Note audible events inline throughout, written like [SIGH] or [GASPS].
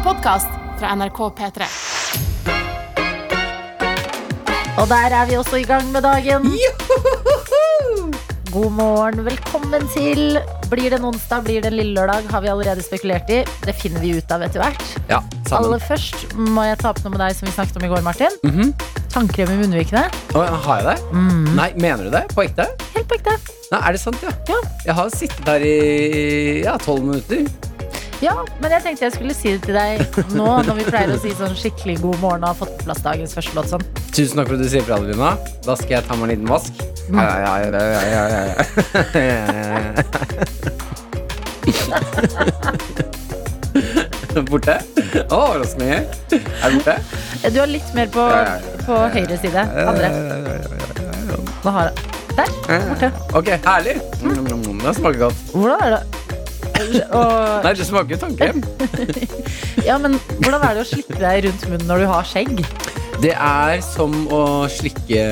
En podkast fra NRK P3. Og der er vi også i gang med dagen. God morgen, velkommen til Blir det en onsdag, blir det en lille lørdag, har vi allerede spekulert i. Det finner vi ut av etter hvert. Ja, sammen. Aller først må jeg ta opp noe med deg som vi snakket om i går, Martin. Mhm. Tannkrem i munnvikene. Å, har jeg det? Mm. Nei, mener du det? På ekte? Helt på ekte. Nei, Er det sant, ja? Ja. Jeg har sittet her i ja, tolv minutter. Ja, men jeg tenkte jeg skulle si det til deg nå når vi pleier å si sånn skikkelig god morgen og har fått på plass dagens første låt sånn. Tusen takk for at du sier fra, Adelina. Da skal jeg ta meg en liten vask. Ja, ja, ja, ja, ja, ja, ja. Borte? Overraskende gøy. Er du borte? Du har litt mer på, på høyre side. Andre. Hva har jeg? Der. Borte. Ok, herlig. Mm, Det smaker godt. Hvordan er det? Og, Nei, det smaker jo tannkrem. [LAUGHS] ja, men hvordan er det å slikke deg rundt munnen når du har skjegg? Det er som å slikke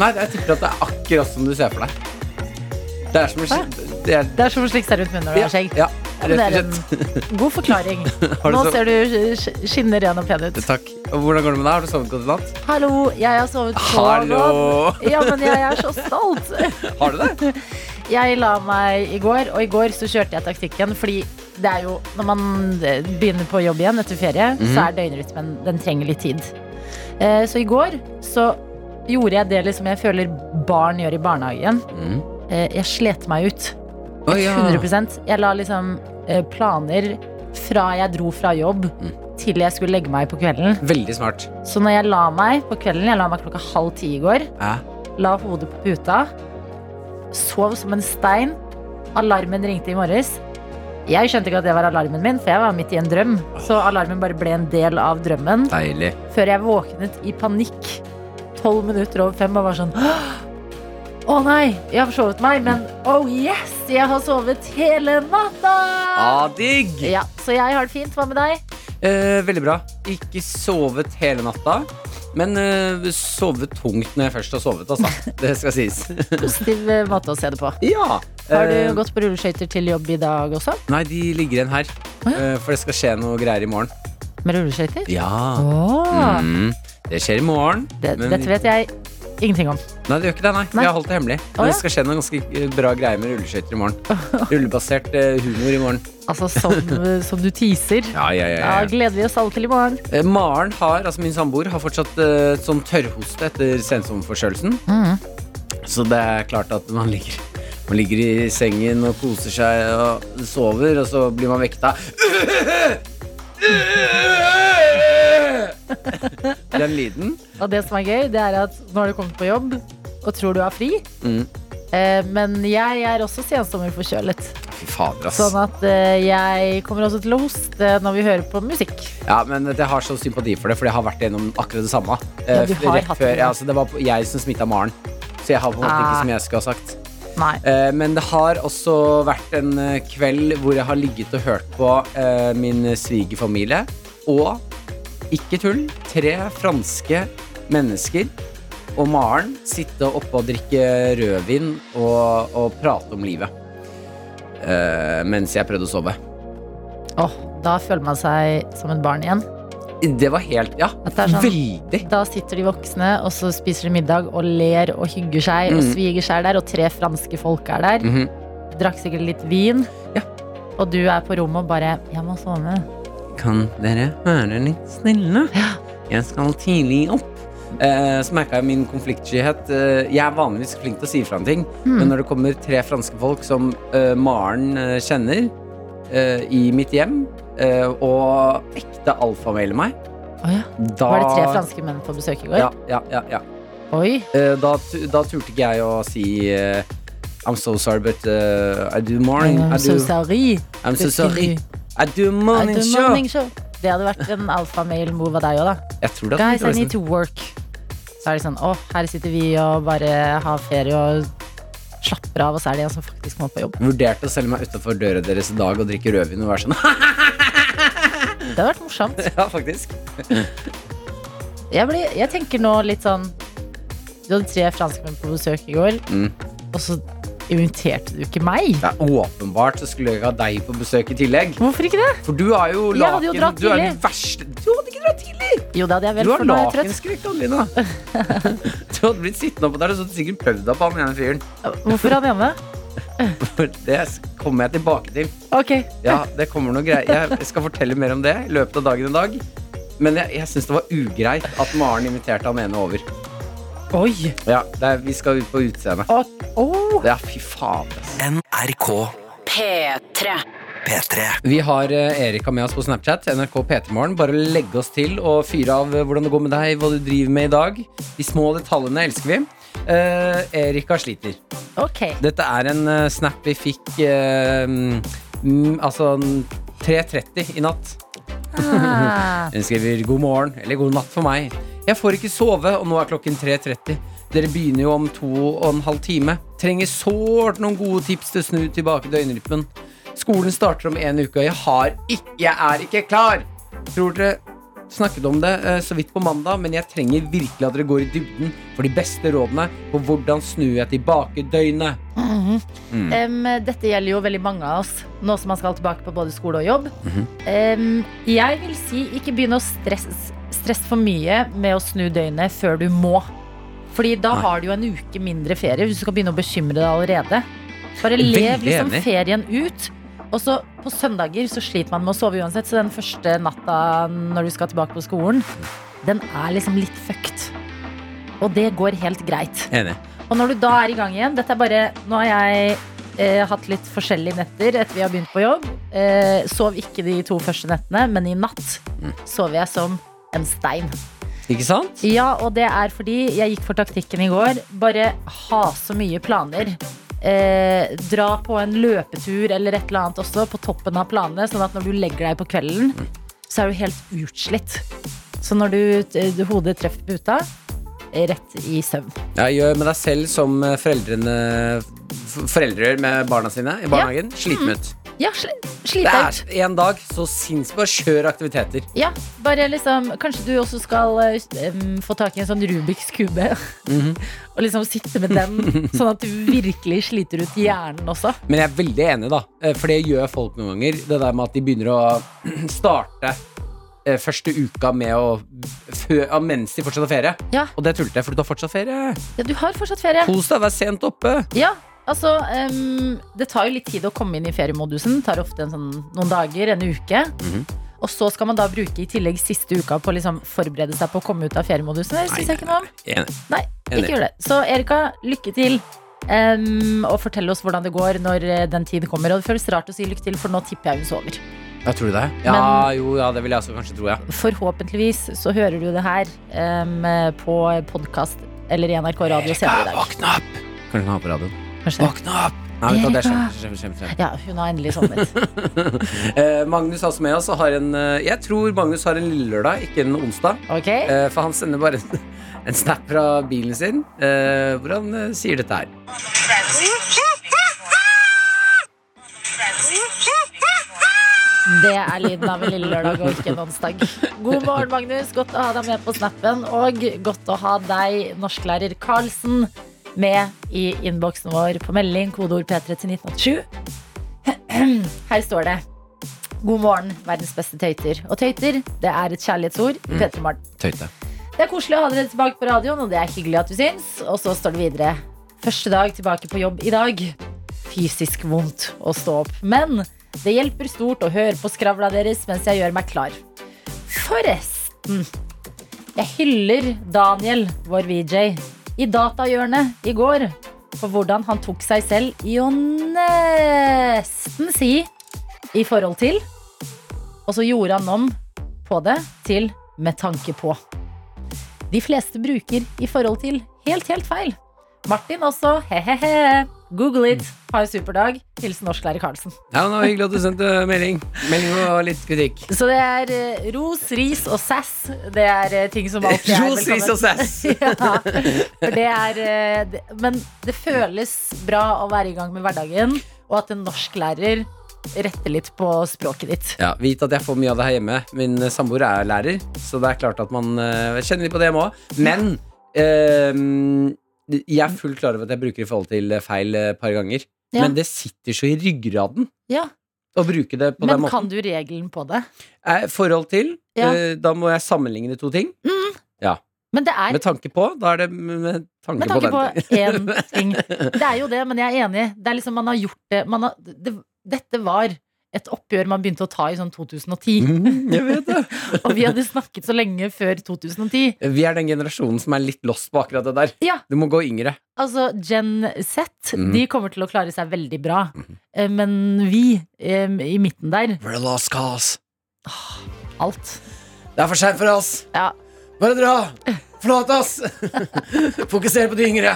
Nei, jeg tipper at det er akkurat som du ser for deg. Det er som å det er, Det er som å slikke seg rundt munnen når du har skjegg. Ja, rett det og er slett. en [LAUGHS] god forklaring. [LAUGHS] Nå ser du skinner ren og pen ut. Takk. Og hvordan går det med deg? Har du sovet godt i natt? Hallo, jeg har sovet så Hallo! godt. Ja, men jeg er så stolt. Har du det? Jeg la meg i går, og i går så kjørte jeg taktikken fordi det er jo Når man eh, begynner på jobb igjen etter ferie, mm. så er døgnrytmen Den trenger litt tid. Eh, Så i går så gjorde jeg det liksom jeg føler barn gjør i barnehagen. Mm. Eh, Jeg slet meg ut. Å, ja. 100% Jeg la liksom eh, planer fra jeg dro fra jobb Mm. til jeg skulle legge meg på kvelden. Veldig smart. Så når jeg la meg på kvelden, jeg la meg klokka halv ti i går, Ja. la hodet på puta, sov som en stein. Alarmen ringte i morges. Jeg skjønte ikke at det var alarmen min, for jeg var midt i en drøm. Så alarmen bare ble en del av drømmen. Deilig. Før jeg våknet i panikk tolv minutter over fem og var sånn Å nei, jeg har forsovet meg, men oh yes, jeg har sovet hele natta! Ah, digg! Ja, Så jeg har det fint. Hva med deg? Eh, veldig bra. Ikke sovet hele natta. Men uh, sove tungt når jeg først har sovet, altså. [LAUGHS] Det skal sies. Positiv eh, måte å se det på. ja. Har du uh, gått på rulleskøyter til jobb i dag også? Nei, de ligger igjen her. Oh, ja. uh, for det skal skje noe greier i morgen. Med rulleskøyter? Ja. Oh. Mm. Det skjer i morgen. det, dette vet jeg ingenting om. Nei, det gjør ikke det, nei. Nei. Vi har holdt det hemmelig. Å, ja. det skal skje noen ganske eh, bra greier med rulleskøyter i morgen. [LAUGHS] Rullebasert eh, humor i morgen. Altså som, som du teaser. Ja, ja, ja, Ja, gleder vi oss alle til i morgen. Eh, Maren har, altså min samboer, har fortsatt eh, sånn tørrhoste etter sensomforkjølelsen. Mm. Så det er klart at man ligger, man ligger i sengen og koser seg og sover, og så blir man vekta. [LAUGHS] Den lyden. Og det som er gøy, det er at nå har du kommet på jobb og tror du har fri. Mm. Eh, men jeg er også sensommerforkjølet. Fy fader, ass. Sånn at eh, jeg kommer også til å hoste når vi hører på musikk. Ja, men jeg har så sympati for det, for jeg har vært gjennom akkurat det samme. Ja, Eh, du har hatt det. ja, altså, det var jeg som smitta Maren. Så jeg har på en måte Ah. ikke som jeg skulle ha sagt. Nei. Eh, men det har også vært en eh, kveld hvor jeg har ligget og hørt på min svigerfamilie og, ikke tull, tre franske mennesker og Maren sitte oppe og drikke rødvin og, og prate om livet. Eh, mens jeg prøvde å sove. Oh, da føler man seg som et barn igjen. Det var helt Ja, sånn- veldig. Da sitter de voksne, og så spiser de middag og ler og hygger seg. Og sviger seg er der, og tre franske folk er der. Mhm. Drakk sikkert litt vin. Ja. Og du er på rommet og bare 'Jeg må sove'. Kan dere være litt snille? Ja. Jeg skal tidlig opp. Eh, så merka jeg min konfliktskyhet. Eh, jeg er vanligvis flink til å si fra om ting, Mm. men når det kommer tre franske folk som eh, Maren eh, kjenner, eh, i mitt hjem, eh, og ekte alfamailer meg, oh, ja. da Var det tre franske menn på besøk i går? Ja, ja, ja, ja. Oi. Eh, da, da turte ikke jeg å si I'm so sorry, but uh, I do morning I I'm so sorry. I'm so sorry. I do I morning do show. morning show. Det hadde vært en alfamail-move av deg òg, da. Jeg tror det Guys, I need to work. Så er det sånn, å, her sitter vi og bare har ferie og slapper av, og så er det en som faktisk må på jobb. Vurderte å selge meg utafor døra deres i dag og drikke rødvin og være sånn [LAUGHS] Det hadde vært morsomt. [LAUGHS] Ja, faktisk. [LAUGHS] Jeg, blir, jeg tenker nå litt sånn Du hadde tre franskmenn på besøk i går, Mm. og så Inviterte du ikke meg? Det er åpenbart så skulle jeg ikke ha deg på besøk i tillegg. Hvorfor ikke det? For du er jo Jeg hadde jo laken. dratt Du er tidlig. den verste Du hadde ikke dratt tidlig! Jo, det hadde jeg vel, Du for har nå er jeg trøtt. lakenskrekk, Adelina. [LAUGHS] Du hadde blitt sittende oppå der og så hadde du sikkert prøvd deg på han ene fyren. Hvorfor han hjemme? For Det kommer jeg tilbake til. Ok. Ja, det kommer noe greier Jeg skal fortelle mer om det i løpet av dagen i dag. Men jeg, jeg syns det var ugreit at Maren inviterte han ene over. Oi. Ja, det er, Vi skal ut på utseende. Å, oh. Ja, fy faen. ass. NRK P3. P3. Vi har eh, Erika med oss på Snapchat. NRK P3morgen. Bare legge oss til og fyre av eh, hvordan det går med deg, hva du driver med i dag. De små detaljene elsker vi. Eh, Erika sliter. Ok. Dette er en eh, snap vi fikk eh, mm, Altså 3.30 i natt. Ah. [LAUGHS] Hun skriver 'god morgen' eller 'god natt' for meg. Jeg får ikke sove, og nå er klokken 3.30. Dere begynner jo om to og en halv time. Trenger sårt noen gode tips til å snu tilbake døgnrytmen. Skolen starter om en uke, og jeg har ikke Jeg er ikke klar! Tror dere snakket om det eh, så vidt på mandag, men jeg trenger virkelig at dere går i dybden for de beste rådene på hvordan snur jeg tilbake døgnet. Em, dette gjelder jo veldig mange av oss nå som man skal tilbake på både skole og jobb. Mhm. Um, jeg vil si ikke begynne å stresse stress for mye med å snu døgnet før du må. Fordi da Nei. har du jo en uke mindre ferie hvis du skal begynne å bekymre deg allerede. Bare lev liksom ferien ut. Og så på søndager så sliter man med å sove uansett, så den første natta når du skal tilbake på skolen, den er liksom litt fucked. Og det går helt greit. Enig. Og når du da er i gang igjen Dette er bare Nå har jeg eh, hatt litt forskjellige netter etter vi har begynt på jobb. Eh, sov ikke de to første nettene, men i natt Mm. sover jeg som en stein. Ikke sant? Ja, og det er fordi jeg gikk for taktikken i går. Bare ha så mye planer. Eh, dra på en løpetur eller et eller annet også på toppen av planene, sånn at når du legger deg på kvelden, så er du helt utslitt. Så når du, du hodet treffer puta, eh, rett i søvn. Ja, gjør med deg selv som eh, foreldrene Foreldre med barna sine i barnehagen. Sliten ut. Ja, sli, Det slit deg ut. er en dag, så sinnssykt bare kjør aktiviteter. Ja, bare liksom Kanskje du også skal um, få tak i en sånn Rubiks kube. Mhm. [LAUGHS] og liksom sitte med den, [LAUGHS] sånn at du virkelig sliter ut hjernen også. Men jeg er veldig enig, da. eh, For det gjør folk noen ganger. Det der med at de begynner å [CLEARS THROAT] starte eh, første uka med å fø, mens de fortsatt har ferie. Ja. Og det tulte jeg, for du har fortsatt ferie. Ja, du har fortsatt ferie. Kos deg, vær sent oppe. Ja, altså um, Det tar jo litt tid å komme inn i feriemodusen. Det tar ofte en sånn, noen dager, en uke. Mhm. Og så skal man da bruke i tillegg siste uka på å liksom forberede seg på å komme ut av feriemodusen. Det syns jeg ikke noe om. Enig. Nei, ikke gjør det. Så Erika, lykke til. Um, og fortell oss hvordan det går når eh, den tid kommer. Og det føles rart å si lykke til, for nå tipper jeg hun sover. Ja, tror du det? Ja, Men- jo, ja, det vil jeg også kanskje tro, ja. Forhåpentligvis så hører du det her um, på podkast eller i NRK Radio senere i dag. våkne opp! Kan du ha på radioen. Våkne opp! Nei, vet du det er kjempe, kjempe, kjempe. Ja, hun har endelig sovnet. [LAUGHS] Eh, Magnus altså med oss har en eh, Jeg tror Magnus har en lille lørdag, ikke en onsdag. Okay. Eh, for han sender bare en, [LAUGHS] en snap fra bilen sin eh, hvor han eh, sier dette her. Det er lyden av en lille lørdag og ikke en onsdag. God morgen, Magnus. Godt å ha deg med på snappen. Og godt å ha deg, norsklærer Karlsen, med i innboksen vår på melding. Kodeord P3 til 1987. [CLEARS THROAT] Her står det. God morgen, verdens beste tøyter. Og tøyter, det er et kjærlighetsord i P3 Morgen. Tøyte. Det er koselig å ha dere tilbake på radioen, og det er hyggelig at du syns. Og så står det videre. Første dag tilbake på jobb i dag. Fysisk vondt å stå opp. Men det hjelper stort å høre på skravla deres mens jeg gjør meg klar. Forresten. Jeg hyller Daniel, vår VJ, i datahjørnet i går. For hvordan han tok seg selv i å nesten si i forhold til. Og så gjorde han om på det til med tanke på. De fleste bruker i forhold til helt, helt feil. Martin også, he-he-he. Google it. Ha en superdag. Hilsen norsklærer Karlsen. Ja, det var hyggelig at du sendte melding. Melding og litt kritikk. Så det er eh, ros, ris og sass. Det er eh, ting som alltid er Ros, ris og sass. [LAUGHS] ja, for det er eh, det, Men det føles bra å være i gang med hverdagen, og at en norsklærer retter litt på språket ditt. Ja, Vit at jeg får mye av det her hjemme. Min eh, samboer er lærer, så det er klart at man eh, kjenner litt på det hjemme òg. Men eh, Jeg er fullt klar over at jeg bruker i forhold til eh, feil et par ganger. Ja. Men det sitter så i ryggraden Ja. å bruke det på den måten. Men kan du regelen på det? Eh, forhold til, Ja. eh, da må jeg sammenligne to ting. Men det er Med tanke på, da er det med tanke, Med tanke på på én ting. [LAUGHS] Det er jo det, men jeg er enig. Det er liksom man har gjort det, man har, det Dette var et oppgjør man begynte å ta i sånn 2010. Mm, jeg vet det. [LAUGHS] Og vi hadde snakket så lenge før 2010. Vi er den generasjonen som er litt lost på akkurat det der. Ja. Du må gå yngre. Altså, Gen Z mm. de kommer til å klare seg veldig bra. Mm. Men vi i midten der We're a lost cause. alt. Det er for seint for oss. Ja. Bare dra! Forlat oss! [LAUGHS] Fokuser på de yngre.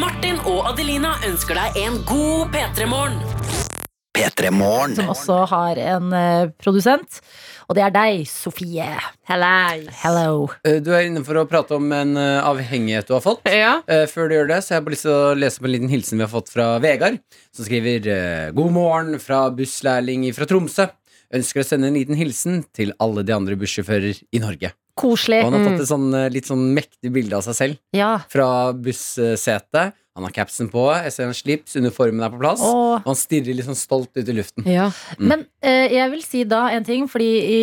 Martin og Adelina ønsker deg en god P3-morgen. P3 Morgen. Som også har en eh, produsent. Og det er deg, Sofie. Hello. Eh, Du er inne for å prate om en eh, avhengighet du har fått. Ja. Eh, Før du gjør det, så har jeg bare lyst til å lese opp en liten hilsen vi har fått fra Vegard, som skriver eh, God morgen fra busslærling fra Tromsø. Ønsker å sende en liten hilsen til alle de andre bussjåfører i Norge. Koselig. Og han har tatt et sånn, eh, litt sånn mektig bilde av seg selv Ja. fra bussetet. Han har capsen på, jeg ser han slips, uniformen er på plass. Og, Og han stirrer litt sånn stolt ut i luften. Ja. Mm. men eh, jeg vil si da en ting, fordi i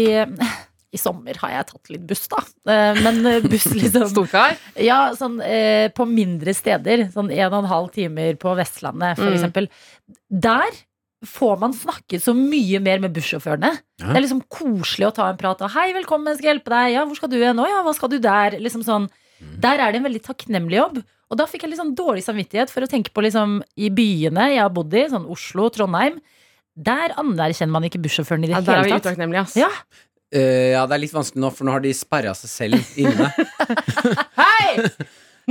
i sommer har jeg tatt litt buss, da. Eh, Men eh, buss [LAUGHS] liksom Storkar. Ja, sånn eh, på mindre steder. Sånn en og en halv timer på Vestlandet, for Mm. eksempel. Der får man snakket så mye mer med bussjåførene. Ja. Det er liksom koselig å ta en prat og 'Hei, velkommen, skal jeg hjelpe deg?' 'Ja, hvor skal du hen?' 'Å ja, hva skal du der?' Liksom sånn. Der er det en veldig takknemlig jobb. Og da fikk jeg litt sånn dårlig samvittighet for å tenke på liksom i byene jeg har bodd i, sånn Oslo, Trondheim. Der anerkjenner man ikke bussjåføren i det Ja, der er vi hele tatt. utakknemlige, ass. Ja. Uh, ja, det er litt vanskelig nå, for nå har de sperra seg selv inne. [LAUGHS] Hei!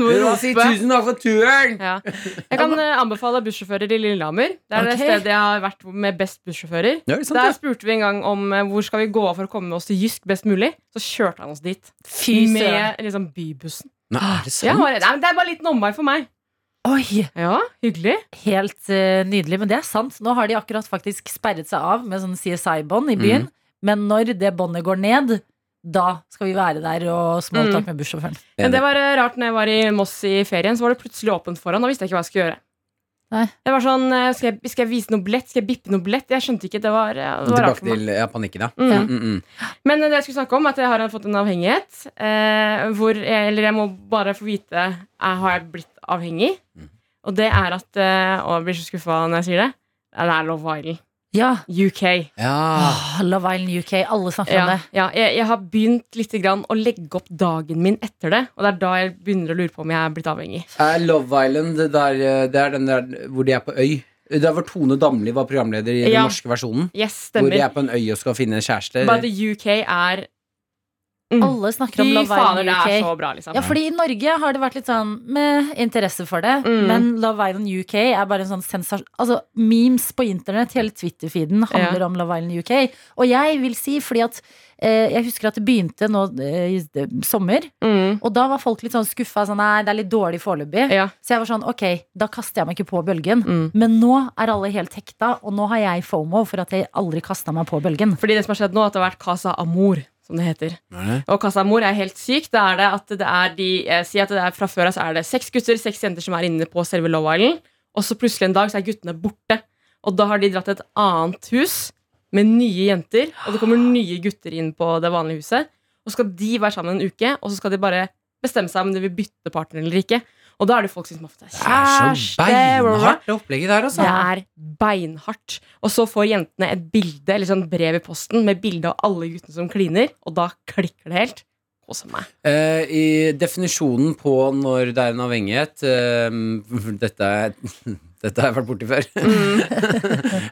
Noe å Si tusen takk for turen! Ja. Jeg kan uh, anbefale bussjåfører i Lillehammer. Det er det Ok. stedet jeg har vært med best bussjåfører. Ja, er sant, Der spurte vi en gang om uh, hvor skal vi gå av for å komme oss til Jysk best mulig. Så kjørte han oss dit. Fy. Med liksom bybussen. Nei, er det sant? nei, men det er bare en liten omvei for meg. Oi! Ja, hyggelig. Helt eh, nydelig, men det er sant. Nå har de akkurat faktisk sperret seg av med sånn CSI-bånd i byen. Men når det båndet går ned, da skal vi være der og smalltalk med bussjåføren. Men det var eh, rart når jeg var i Moss i ferien, så var det plutselig åpent foran. Da visste jeg ikke hva jeg skulle gjøre. Nei. Det var sånn, eh, skal jeg, skal jeg vise noe billett? Skal jeg bippe noe billett? Jeg skjønte ikke. Det var, eh, det var rart Tilbake for meg. til ja, panikken, ja. Mm. Mm, mm. Men det jeg skulle snakke om, er at jeg har fått en avhengighet. Eh, hvor jeg, eller jeg må bare få vite jeg Har jeg blitt avhengig. Mm. Og det er at eh, Og jeg blir så skuffa når jeg sier det. Det er Love Island. Ja. UK. Ja. Oh, Love Island UK. Alle snakker Ja, om det. ja, jeg, jeg har begynt litt grann å legge opp dagen min etter det. Og det er da jeg begynner å lure på om jeg er blitt avhengig. Er Love Island, det, der, det er den der hvor de er på øy. Det er hvor Tone Damli var programleder i den norske versjonen. Yes, Hvor de er på en øy og skal finne en kjæreste. But the UK er mm. Alle snakker om Love Island Island det er UK. så bra, liksom. Ja, fordi i Norge har det vært litt sånn med interesse for det. Mm. Men Love Island UK er bare en sånn sensasjon Altså, memes på internett, hele Twitter-feeden handler Ja. om Love Island UK. Og jeg vil si, fordi at eh, jeg husker at det begynte nå eh, i eh, sommer, Mm. og da var folk litt sånn skuffa. Sånn, nei, det er litt dårlig foreløpig. Ja. Så jeg var sånn, ok, da kaster jeg meg ikke på bølgen. Mm. Men nå er alle helt hekta, og nå har jeg fomo for at jeg aldri kasta meg på bølgen. Fordi det som har skjedd nå, at det har vært Casa Amor, som det heter. Er? Og Casa Amor er helt syk. Da er det at det er de eh, Si at det er fra før av så er det seks gutter, seks jenter som er inne på selve Love Island. Og så plutselig en dag så er guttene borte. Og da har de dratt til et annet hus med nye jenter, og det kommer nye gutter inn på det vanlige huset. Og så skal de være sammen en uke, og så skal de bare bestemme seg om de vil bytte partner eller ikke. Og da er det folk som ofte er kjæreste. Det er så beinhardt, det opplegget der, altså. det er beinhardt. Og så får jentene et bilde eller sånn brev i posten med bilde av alle guttene som kliner, og da klikker det helt. Uh, I definisjonen på når det er en avhengighet uh, [LAUGHS] Dette, er, [LAUGHS] dette har jeg vært borti før. [LAUGHS]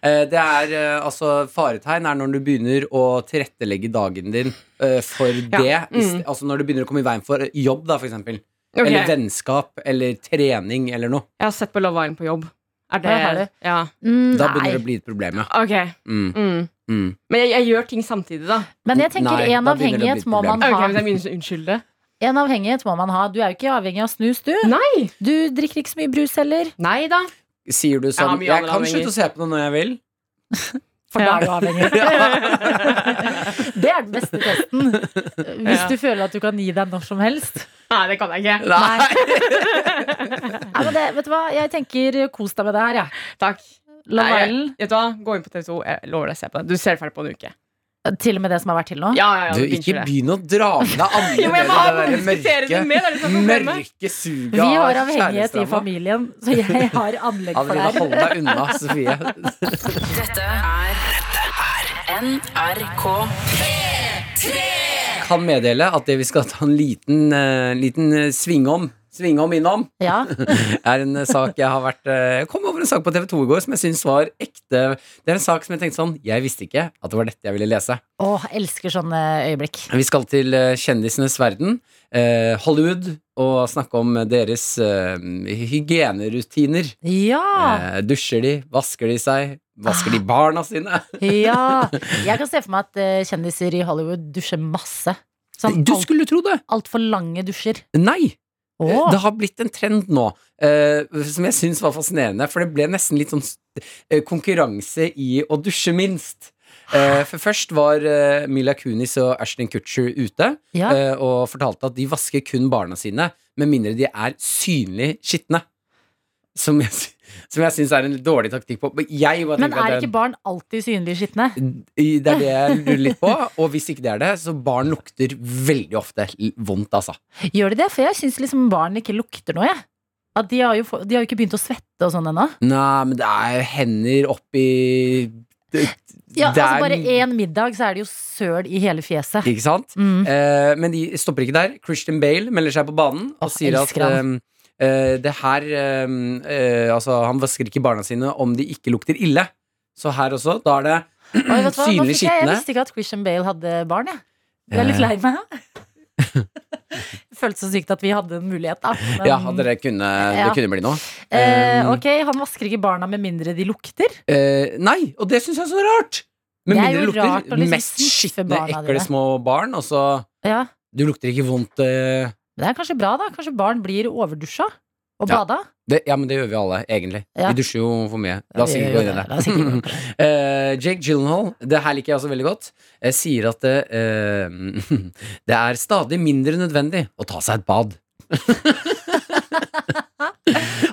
Eh, det er altså Faretegn er når du begynner å tilrettelegge dagen din for det. i Mm. Altså når det begynner å komme i veien for jobb, da, for eksempel. Ok, Eller vennskap, eller trening, eller noe. Jeg har sett på Love Island på jobb. Er det Ja, det. Ja. Mm, Da begynner det å bli et problem, ja. Okay. Mm, Mm. mm. Men jeg, jeg gjør ting samtidig, da. Men jeg tenker Nei, en avhengighet må man ha. Okay. En avhengighet må man ha. Du er jo ikke avhengig av snus, du. Nei! Du drikker ikke så mye brus heller. Nei da. Sier du sånn Jeg, Jeg kan slutte å se på det når jeg vil. [LAUGHS] For da er du avhengig. [LAUGHS] det er den beste testen. Hvis Ja. du føler at du kan gi deg når som helst. Nei, det kan jeg ikke. Nei. Nei, [LAUGHS] men det, vet du hva? Jeg tenker kos deg med det her, jeg. Takk. Love Island. Vet du hva? Gå inn på TV2. Jeg lover deg å se på det. Du ser ferdig på en uke. Til og med det som har vært til nå. Ja, ja, ja, Du, ikke begynn å dra med deg andre Jo, å det der mørke, med, det er er mørke suget Vi har avhengighet i familien, så jeg har anlegg for det. hold deg unna, Sofie. [LAUGHS] Dette er NRK. 3 Kan meddele at det vi skal ta en liten, uh, liten sving svingom Svingom innom Ja. [LAUGHS] er en eh, sak jeg har vært eh, Jeg kom over en sak på TV 2 i går som jeg syns var ekte. Det er en sak som jeg tenkte sånn Jeg visste ikke at det var dette jeg ville lese. Åh, elsker sånne øyeblikk. Vi skal til eh, kjendisenes verden, eh, Hollywood, og snakke om deres eh, hygienerutiner. Ja! Eh, dusjer de? Vasker de seg? Vasker de barna sine? Ja. [LAUGHS] Jeg kan se for meg at kjendiser i Hollywood dusjer masse. Sånn Du skulle tro det! altfor lange dusjer. Nei! Åh. Det har blitt en trend nå eh, som jeg syns var fascinerende, for det ble nesten litt sånn eh, konkurranse i å dusje minst. Eh, for først var eh, Mila Kunis og Ashton Kutcher ute Ja. eh, og fortalte at de vasker kun barna sine med mindre de er synlig skitne. Som jeg, som jeg syns er en dårlig taktikk på. Men Men er ikke barn alltid synlig skitne? Det er det jeg lurer litt på. Og hvis ikke det er det, så barn lukter veldig ofte vondt, altså. Gjør de det? For jeg syns liksom barn ikke lukter noe, jeg. At de har, jo, de har jo ikke begynt å svette og sånn ennå. Nei, men det er hender oppi det, Ja, altså er- bare én middag, så er det jo søl i hele fjeset. Ikke sant? Mm. Eh, men de stopper ikke der. Christian Bale melder seg på banen og Åh, sier at eh, det her eh, eh, Altså, han vasker ikke barna sine om de ikke lukter ille. Så her også, da er det Oi, synlig skitne. jeg, visste ikke at Christian Bale hadde barn, jeg. Jeg er litt Eh. lei meg. [LAUGHS] Føltes så sykt at vi hadde en mulighet, da. Men, Ja, det kunne, Ja. det kunne bli noe. Uh, ok, han vasker ikke barna med mindre de lukter. Uh, nei, og det syns jeg er så rart! Med Det mindre de lukter liksom mest skitne, ekle små barn, og så Ja, Du lukter ikke vondt eh, Det er kanskje bra, da. Kanskje barn blir overdusja og Ja. bada. det, Ja, men det gjør vi alle, egentlig. Ja. Vi dusjer jo for mye. La oss ikke gå inn i det. [LAUGHS] Eh, Jake Gyllenhaal, det her liker jeg også veldig godt, eh, sier at det, uh, [LAUGHS] det er stadig mindre nødvendig å ta seg et bad. [LAUGHS]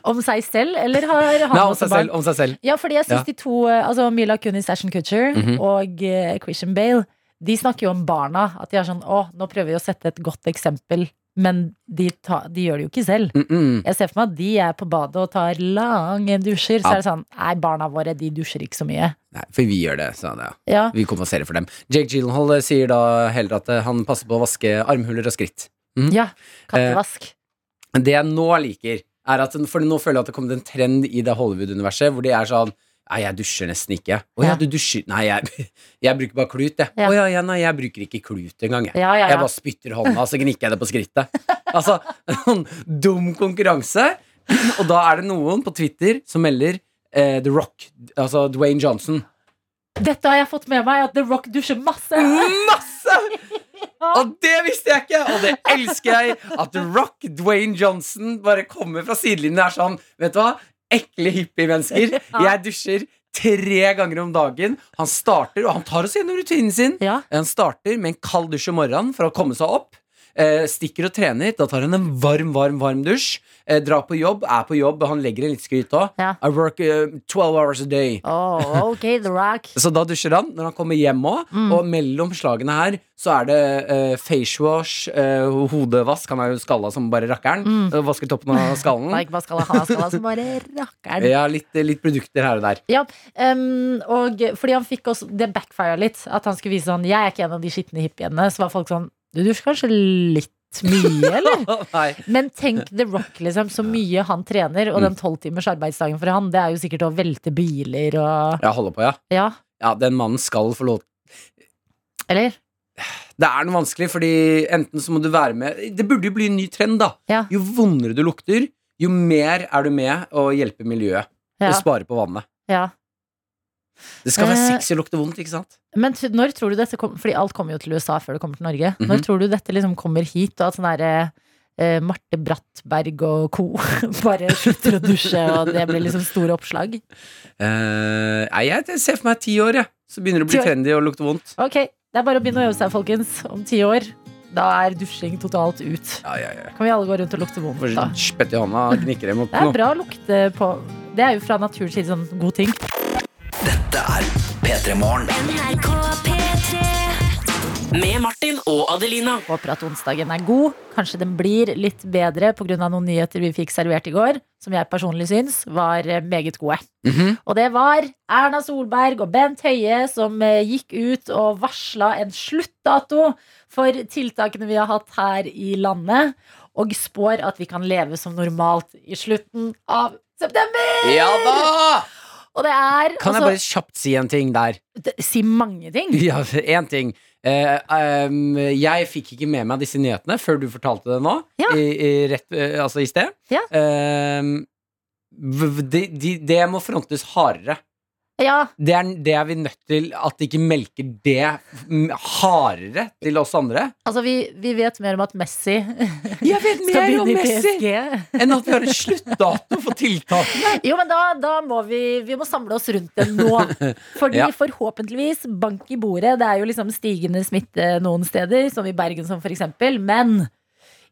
Om seg selv, eller har han Nei, om også seg barn? selv. Om seg selv. Ja, fordi jeg syns Ja. de to, eh, altså Mila Kunis, Ashton Kutcher Mhm. og uh, Christian Bale, de snakker jo om barna. At de er sånn Å, nå prøver vi å sette et godt eksempel. Men de, ta, de gjør det jo ikke selv. Mm -mm. Jeg ser for meg at de er på badet og tar lange dusjer. Så Ja. er det sånn Nei, barna våre de dusjer ikke så mye. Nei, for vi gjør det. sa han Ja, vi kompenserer for dem. Jake Gyllenhaal eh, sier da heller at eh, han passer på å vaske armhuler og skritt. ja Kattevask. Eh, det jeg nå liker, er at For nå føler jeg at det kommer en trend i det Hollywood-universet hvor de er sånn Nei, jeg dusjer nesten ikke. Å ja, du dusjer Nei, jeg, [LAUGHS] jeg bruker bare klut, jeg. Ja. Å ja, ja, nei, jeg bruker ikke klut engang, jeg. Ja, ja, Jeg bare spytter hånda, så gnikker jeg det på skrittet. Altså, [LAUGHS] sånn dum konkurranse. Og da er det noen på Twitter som melder eh, The Rock, altså Dwayne Johnson. Dette har jeg fått med meg, at The Rock dusjer masse. Masse! Og det visste jeg ikke, og det elsker jeg. At The Rock, Dwayne Johnson, bare kommer fra sidelinjen og er sånn Vet du hva? Ekle hippie-mennesker. [LAUGHS] Jeg dusjer tre ganger om dagen. Han starter, og han tar oss gjennom rutinen sin. Ja. Han starter med en kald dusj om morgenen for å komme seg opp. Eh, stikker og trener. Da tar han en varm, varm, varm dusj. Eh, drar på jobb, er på jobb. Han legger inn litt skryt òg. Ja. I work eh, 12 hours a day. Oh, okay, The Rock. [LAUGHS] Så da dusjer han når han kommer hjem òg. Mm. Og mellom slagene her så er det uh, face wash, eh, hodevask. Han er jo skalla som bare rakkeren. Mm. Vasker toppen av Nei, skallen. [LAUGHS] ikke bare skal han skalla som bare rakkeren. Ja, litt, litt produkter her og der. Ja, um, og fordi han fikk også Det backfira litt. At han skulle vise sånn Jeg er ikke en av de skitne hippiene. Så var folk sånn Du dusjer kanskje litt mye, [LAUGHS] eller? Men tenk The Rock, liksom. Så mye han trener. Og den tolvtimers arbeidsdagen for han, det er jo sikkert å velte biler og Ja, holde på, ja. Ja. Ja, Den mannen skal få lov Eller? Det er noe vanskelig, fordi enten så må du være med Det burde jo bli en ny trend, da. Ja. Jo vondere du lukter, jo mer er du med å hjelpe miljøet. Ja. Og spare på vannet. ja. Det skal være Eh, sexy å lukte vondt, ikke sant? Men når tror du dette kommer Fordi alt kommer jo til USA før det kommer til Norge. Mhm. Når tror du dette liksom kommer hit, og at sånn derre eh, Marte Brattberg og co. [LAUGHS] bare slutter å dusje, og det blir liksom store oppslag? Eh, nei, jeg ser for meg ti år, jeg. Så begynner det å bli trendy og lukte vondt. Ok, det er bare å begynne å øve seg, folkens. Om ti år. Da er dusjing totalt ut. Ja, ja, ja. Kan vi alle gå rundt og lukte vondt, da? spett i hånda og gnikker dem mot Det er bra å lukte på Det er jo fra naturens side sånn god ting. Dette er P3 Morgen. Med Martin og Adelina. Håper at onsdagen er god. Kanskje den blir litt bedre pga. noen nyheter vi fikk servert i går, som jeg personlig syns var eh, meget gode. Mhm. Og det var Erna Solberg og Bent Høie som eh, gikk ut og varsla en sluttdato for tiltakene vi har hatt her i landet, og spår at vi kan leve som normalt i slutten av september! Ja da! Og det er Kan jeg altså, bare kjapt si en ting der? Si mange ting. Ja, én ting. Uh, um, jeg fikk ikke med meg disse nyhetene før du fortalte det nå. Ja. I, i, rett, uh, altså i sted. Ja. V- v- det de, det må frontes hardere. Ja, Det er, det er vi nødt til at de ikke melker det hardere til oss andre. altså vi, vi vet mer om at Messi Jeg vet skal begynne i PSG. enn at vi har en sluttdato for tiltakene. Jo, men da, da må vi, vi må samle oss rundt det nå. Fordi Ja. forhåpentligvis, bank i bordet. Det er jo liksom stigende smitte noen steder, som i Bergen som for eksempel. Men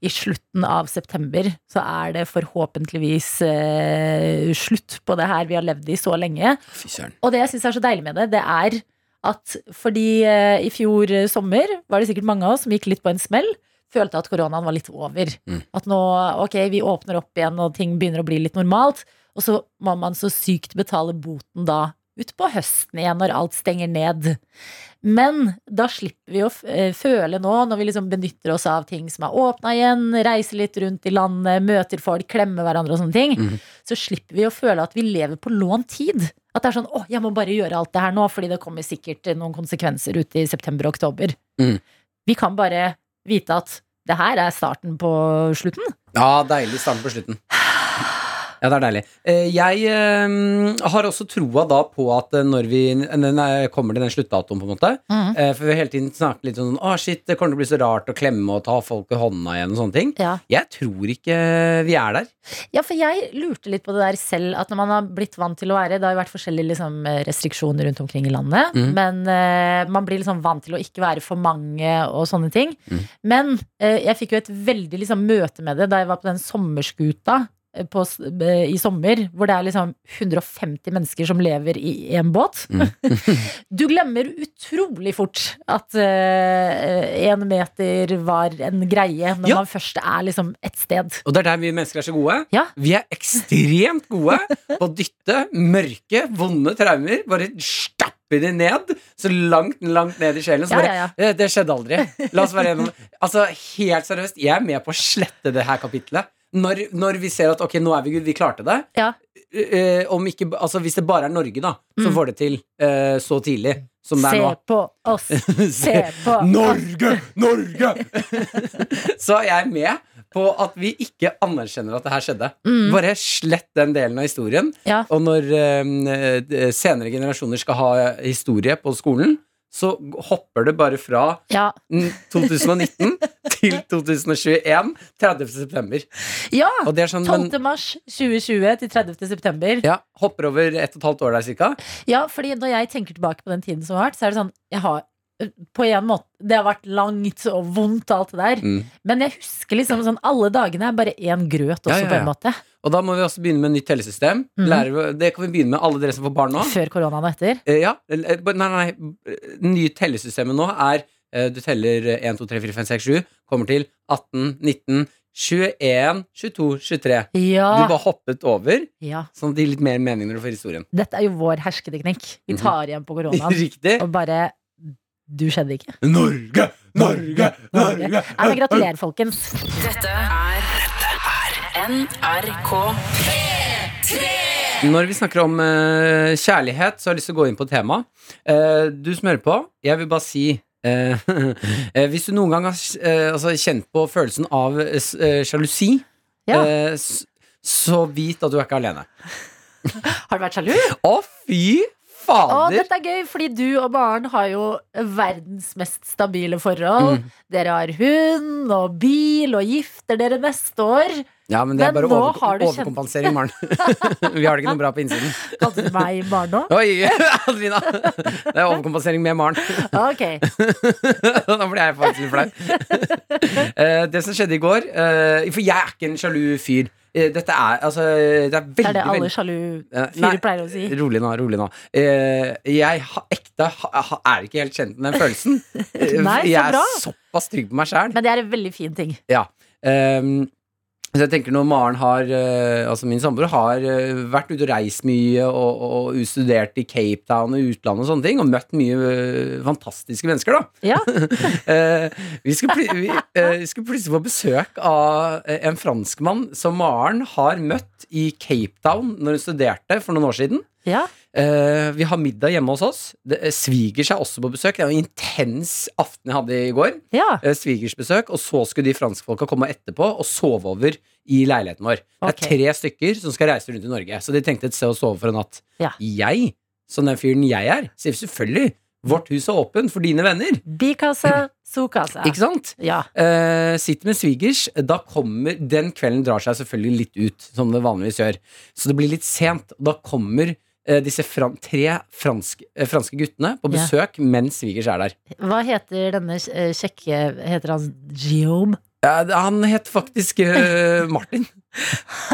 i slutten av september så er det forhåpentligvis eh, slutt på det her vi har levd i så lenge. Fy. Og det jeg syns er så deilig med det, det er at fordi eh, i fjor eh, sommer var det sikkert mange av oss som gikk litt på en smell. Følte at koronaen var litt over. Mm. At nå, ok, vi åpner opp igjen og ting begynner å bli litt normalt. Og så må man så sykt betale boten da utpå høsten igjen, når alt stenger ned. Men da slipper vi å eh, føle nå, når vi liksom benytter oss av ting som er åpna igjen, reiser litt rundt i landet, møter folk, klemmer hverandre og sånne ting, mm. så slipper vi å føle at vi lever på lånt tid. At det er sånn 'Å, jeg må bare gjøre alt det her nå', fordi det kommer sikkert noen konsekvenser ute i september og oktober. Mm. Vi kan bare vite at det her er starten på slutten. Ja, deilig start på slutten. Ja, det er deilig. Eh, Jeg eh, har også troa da på at eh, når vi er- kommer til den sluttdatoen, på en måte mm. For vi har hele tiden snakket litt sånn Å, shit, det kommer til å bli så rart å klemme og ta folk i hånda igjen og sånne ting. Ja. Jeg tror ikke vi er der. Ja, for jeg lurte litt på det der selv, at når man har blitt vant til å være Det har jo vært forskjellige liksom, restriksjoner rundt omkring i landet, mm. men uh, man blir liksom vant til å ikke være for mange og sånne ting. Mm. Men uh, jeg fikk jo et veldig liksom, møte med det da jeg var på den sommerskuta på, eh, i sommer, hvor det er liksom 150 mennesker som lever i én båt. [LAUGHS] du glemmer utrolig fort at én meter var en greie når Ja. man først er liksom et sted. Og det er der vi mennesker er så gode. Ja. Vi er ekstremt gode på å dytte mørke, vonde traumer. Bare stapp de ned, så langt, langt ned i sjelen. Så Ja, bare, ja, ja. Det, det skjedde aldri. La oss være Altså, helt seriøst, jeg er med på å slette det her kapitlet. Når, når vi ser at ok, nå er vi Gud, vi klarte det. Ja. Eh, om ikke, altså, hvis det bare er Norge, da, som Mm. får det til eh, så tidlig som det er nå [LAUGHS] Se på oss. Se på. Norge! Norge! [LAUGHS] så er jeg med på at vi ikke anerkjenner at det her skjedde. Mm. Bare slett den delen av historien. Ja. Og når eh, senere generasjoner skal ha historie på skolen, så hopper det bare fra Ja. mm, 2019 [LAUGHS] til 2021. 30. september. ja. Sånn, men 12. mars 2020 til 30. september. ja, hopper over ett og et halvt år der, cirka. Ja, fordi når jeg tenker tilbake på den tiden som har vært, så er det sånn Jeg har på en måte Det har vært langt og vondt, alt det der. Mm. Men jeg husker liksom sånn alle dagene er bare én grøt også, Ja, ja, på en måte. Og da må vi også begynne med nytt tellesystem. Mm. Lærer, det kan vi begynne med alle dere som får barn nå. Før koronaen og etter. Eh, Ja, eh, nei, nei. Nye tellesystemet nå er eh, Du teller eh, 1, 2, 3, 4, 5, 6, 7. Kommer til 18, 19, 21, 22, 23. Du bare hoppet over, ja. sånn at det gir litt mer mening når du får historien. Dette er jo vår hersketeknikk. Vi Mhm. tar igjen på koronaen [LAUGHS] Riktig. og bare Du skjedde ikke. Norge, Norge, Norge. Men gratulerer, folkens. Dette er NRK. Når vi snakker om uh, kjærlighet, så har jeg lyst til å gå inn på temaet. tema. Eh, du som hører på, jeg vil bare si eh, [LAUGHS] eh, Hvis du noen gang har altså, kjent på følelsen av sjalusi, Ja. eh, s- så vit at du er ikke alene. Har du vært sjalu? Å, fy Å, fader! dette er gøy, fordi du og Maren har jo verdens mest stabile forhold. Mm. Dere har hund og bil og gifter dere neste år. Ja, men det er bare over, har overkompensering, Maren. [LAUGHS] Vi har det ikke noe bra på innsiden. [LAUGHS] Kalte du meg Maren nå? Oi, [LAUGHS] Adelina! Det er overkompensering med Maren. Ok. da blir jeg faktisk litt flau. Eh, det som skjedde i går eh, For jeg er ikke en sjalu fyr. Eh, Dette er altså Det er veldig, Det er det alle sjalu Eh, fyrer pleier å si. Rolig nå, rolig nå. Eh, jeg ha, ekte er ikke helt kjent med den følelsen. [LAUGHS] Eh, Nei, så bra. jeg er såpass trygg på meg sjæl. Men det er en veldig fin ting. Ja. Ehm, så jeg tenker når Maren har eh, Altså min samboer har eh, vært ute og reist mye og, og, studert i Cape Town og utlandet og sånne ting, og møtt mye eh, fantastiske mennesker, da. Ja, [LAUGHS] vi, skulle vi, vi skulle plutselig få besøk av en franskmann som Maren har møtt i Cape Town når hun studerte for noen år siden. ja. Eh, vi har middag hjemme hos oss. Det, eh, svigers er også på besøk. Det var en intens aften jeg hadde i går. ja. Eh, svigersbesøk, og så skulle de franskfolka komme etterpå og sove over i leiligheten vår. Det er tre stykker som skal reise rundt i Norge, så de tenkte et sted å sove for en natt. Ja. Jeg, som den fyren jeg er, sier selvfølgelig vårt hus er åpent for dine venner. Bikasse, [CLEARS THROAT] sokassa. Ikke sant? Ja. Eh, sitter med svigers. Da kommer Den kvelden drar seg selvfølgelig litt ut, som det vanligvis gjør. Så det blir litt sent. Og da kommer disse fran tre franske, eh, franske guttene på Ja. besøk mens svigers er der. Hva heter denne eh, kjekke Heter han Guillaume? Ja, han het faktisk uh, [LAUGHS] Martin.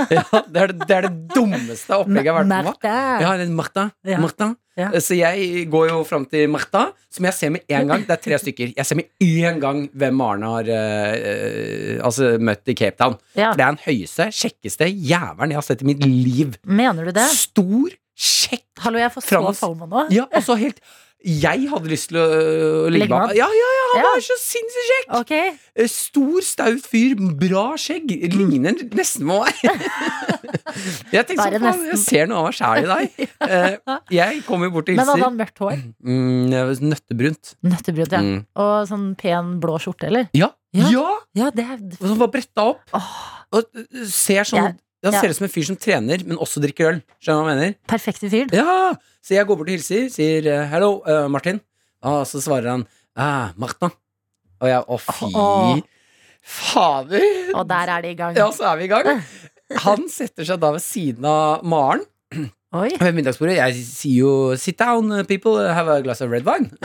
ja, det, er det, det er det dummeste opplegget jeg har vært med på. Ja, Martha. Ja. Martha. Ja. Eh, Så jeg går jo fram til Martha, som jeg ser med en gang. Det er tre stykker. Jeg ser med en gang hvem Arne har eh, eh, altså, møtt i Cape Town. Ja. For det er den høyeste, kjekkeste jævelen jeg har sett i mitt liv. Mener du det? Stor, kjekk Hallo, jeg får så falma nå. Ja, og så helt Jeg hadde lyst til å øh, ligge med med. Ja, ja, ja, han Ja. var så sinnssykt kjekk! Ok. Eh, Stor, staut fyr, bra skjegg. Ligner nesten på meg. [LAUGHS] jeg tenkte sånn, nesten. jeg ser noe av meg sjæl i deg. [LAUGHS] Eh, jeg kommer bort og Men hadde han mørkt hår? Mm, nøttebrunt. Nøttebrunt, ja. Mm. Og sånn pen blå skjorte, eller? Ja. Ja. ja! Ja, det er Og sånn var bretta opp. Oh. Og øh, ser sånn Jeg- Han ja. ser ut som en fyr som trener, men også drikker øl. Skjønner du hva jeg mener? perfekte fyr. Ja! Så jeg går bort og hilser, sier eh, 'hello, uh, Martin'. Og så svarer han ah, Martna'. Og jeg 'å, fy oh. fader'. Og der er de i gang. Ja, så er vi i gang. Han setter seg da ved siden av Maren Oi. ved middagsbordet. Jeg sier jo 'sit down, people, have a glass of red wine'. [LAUGHS]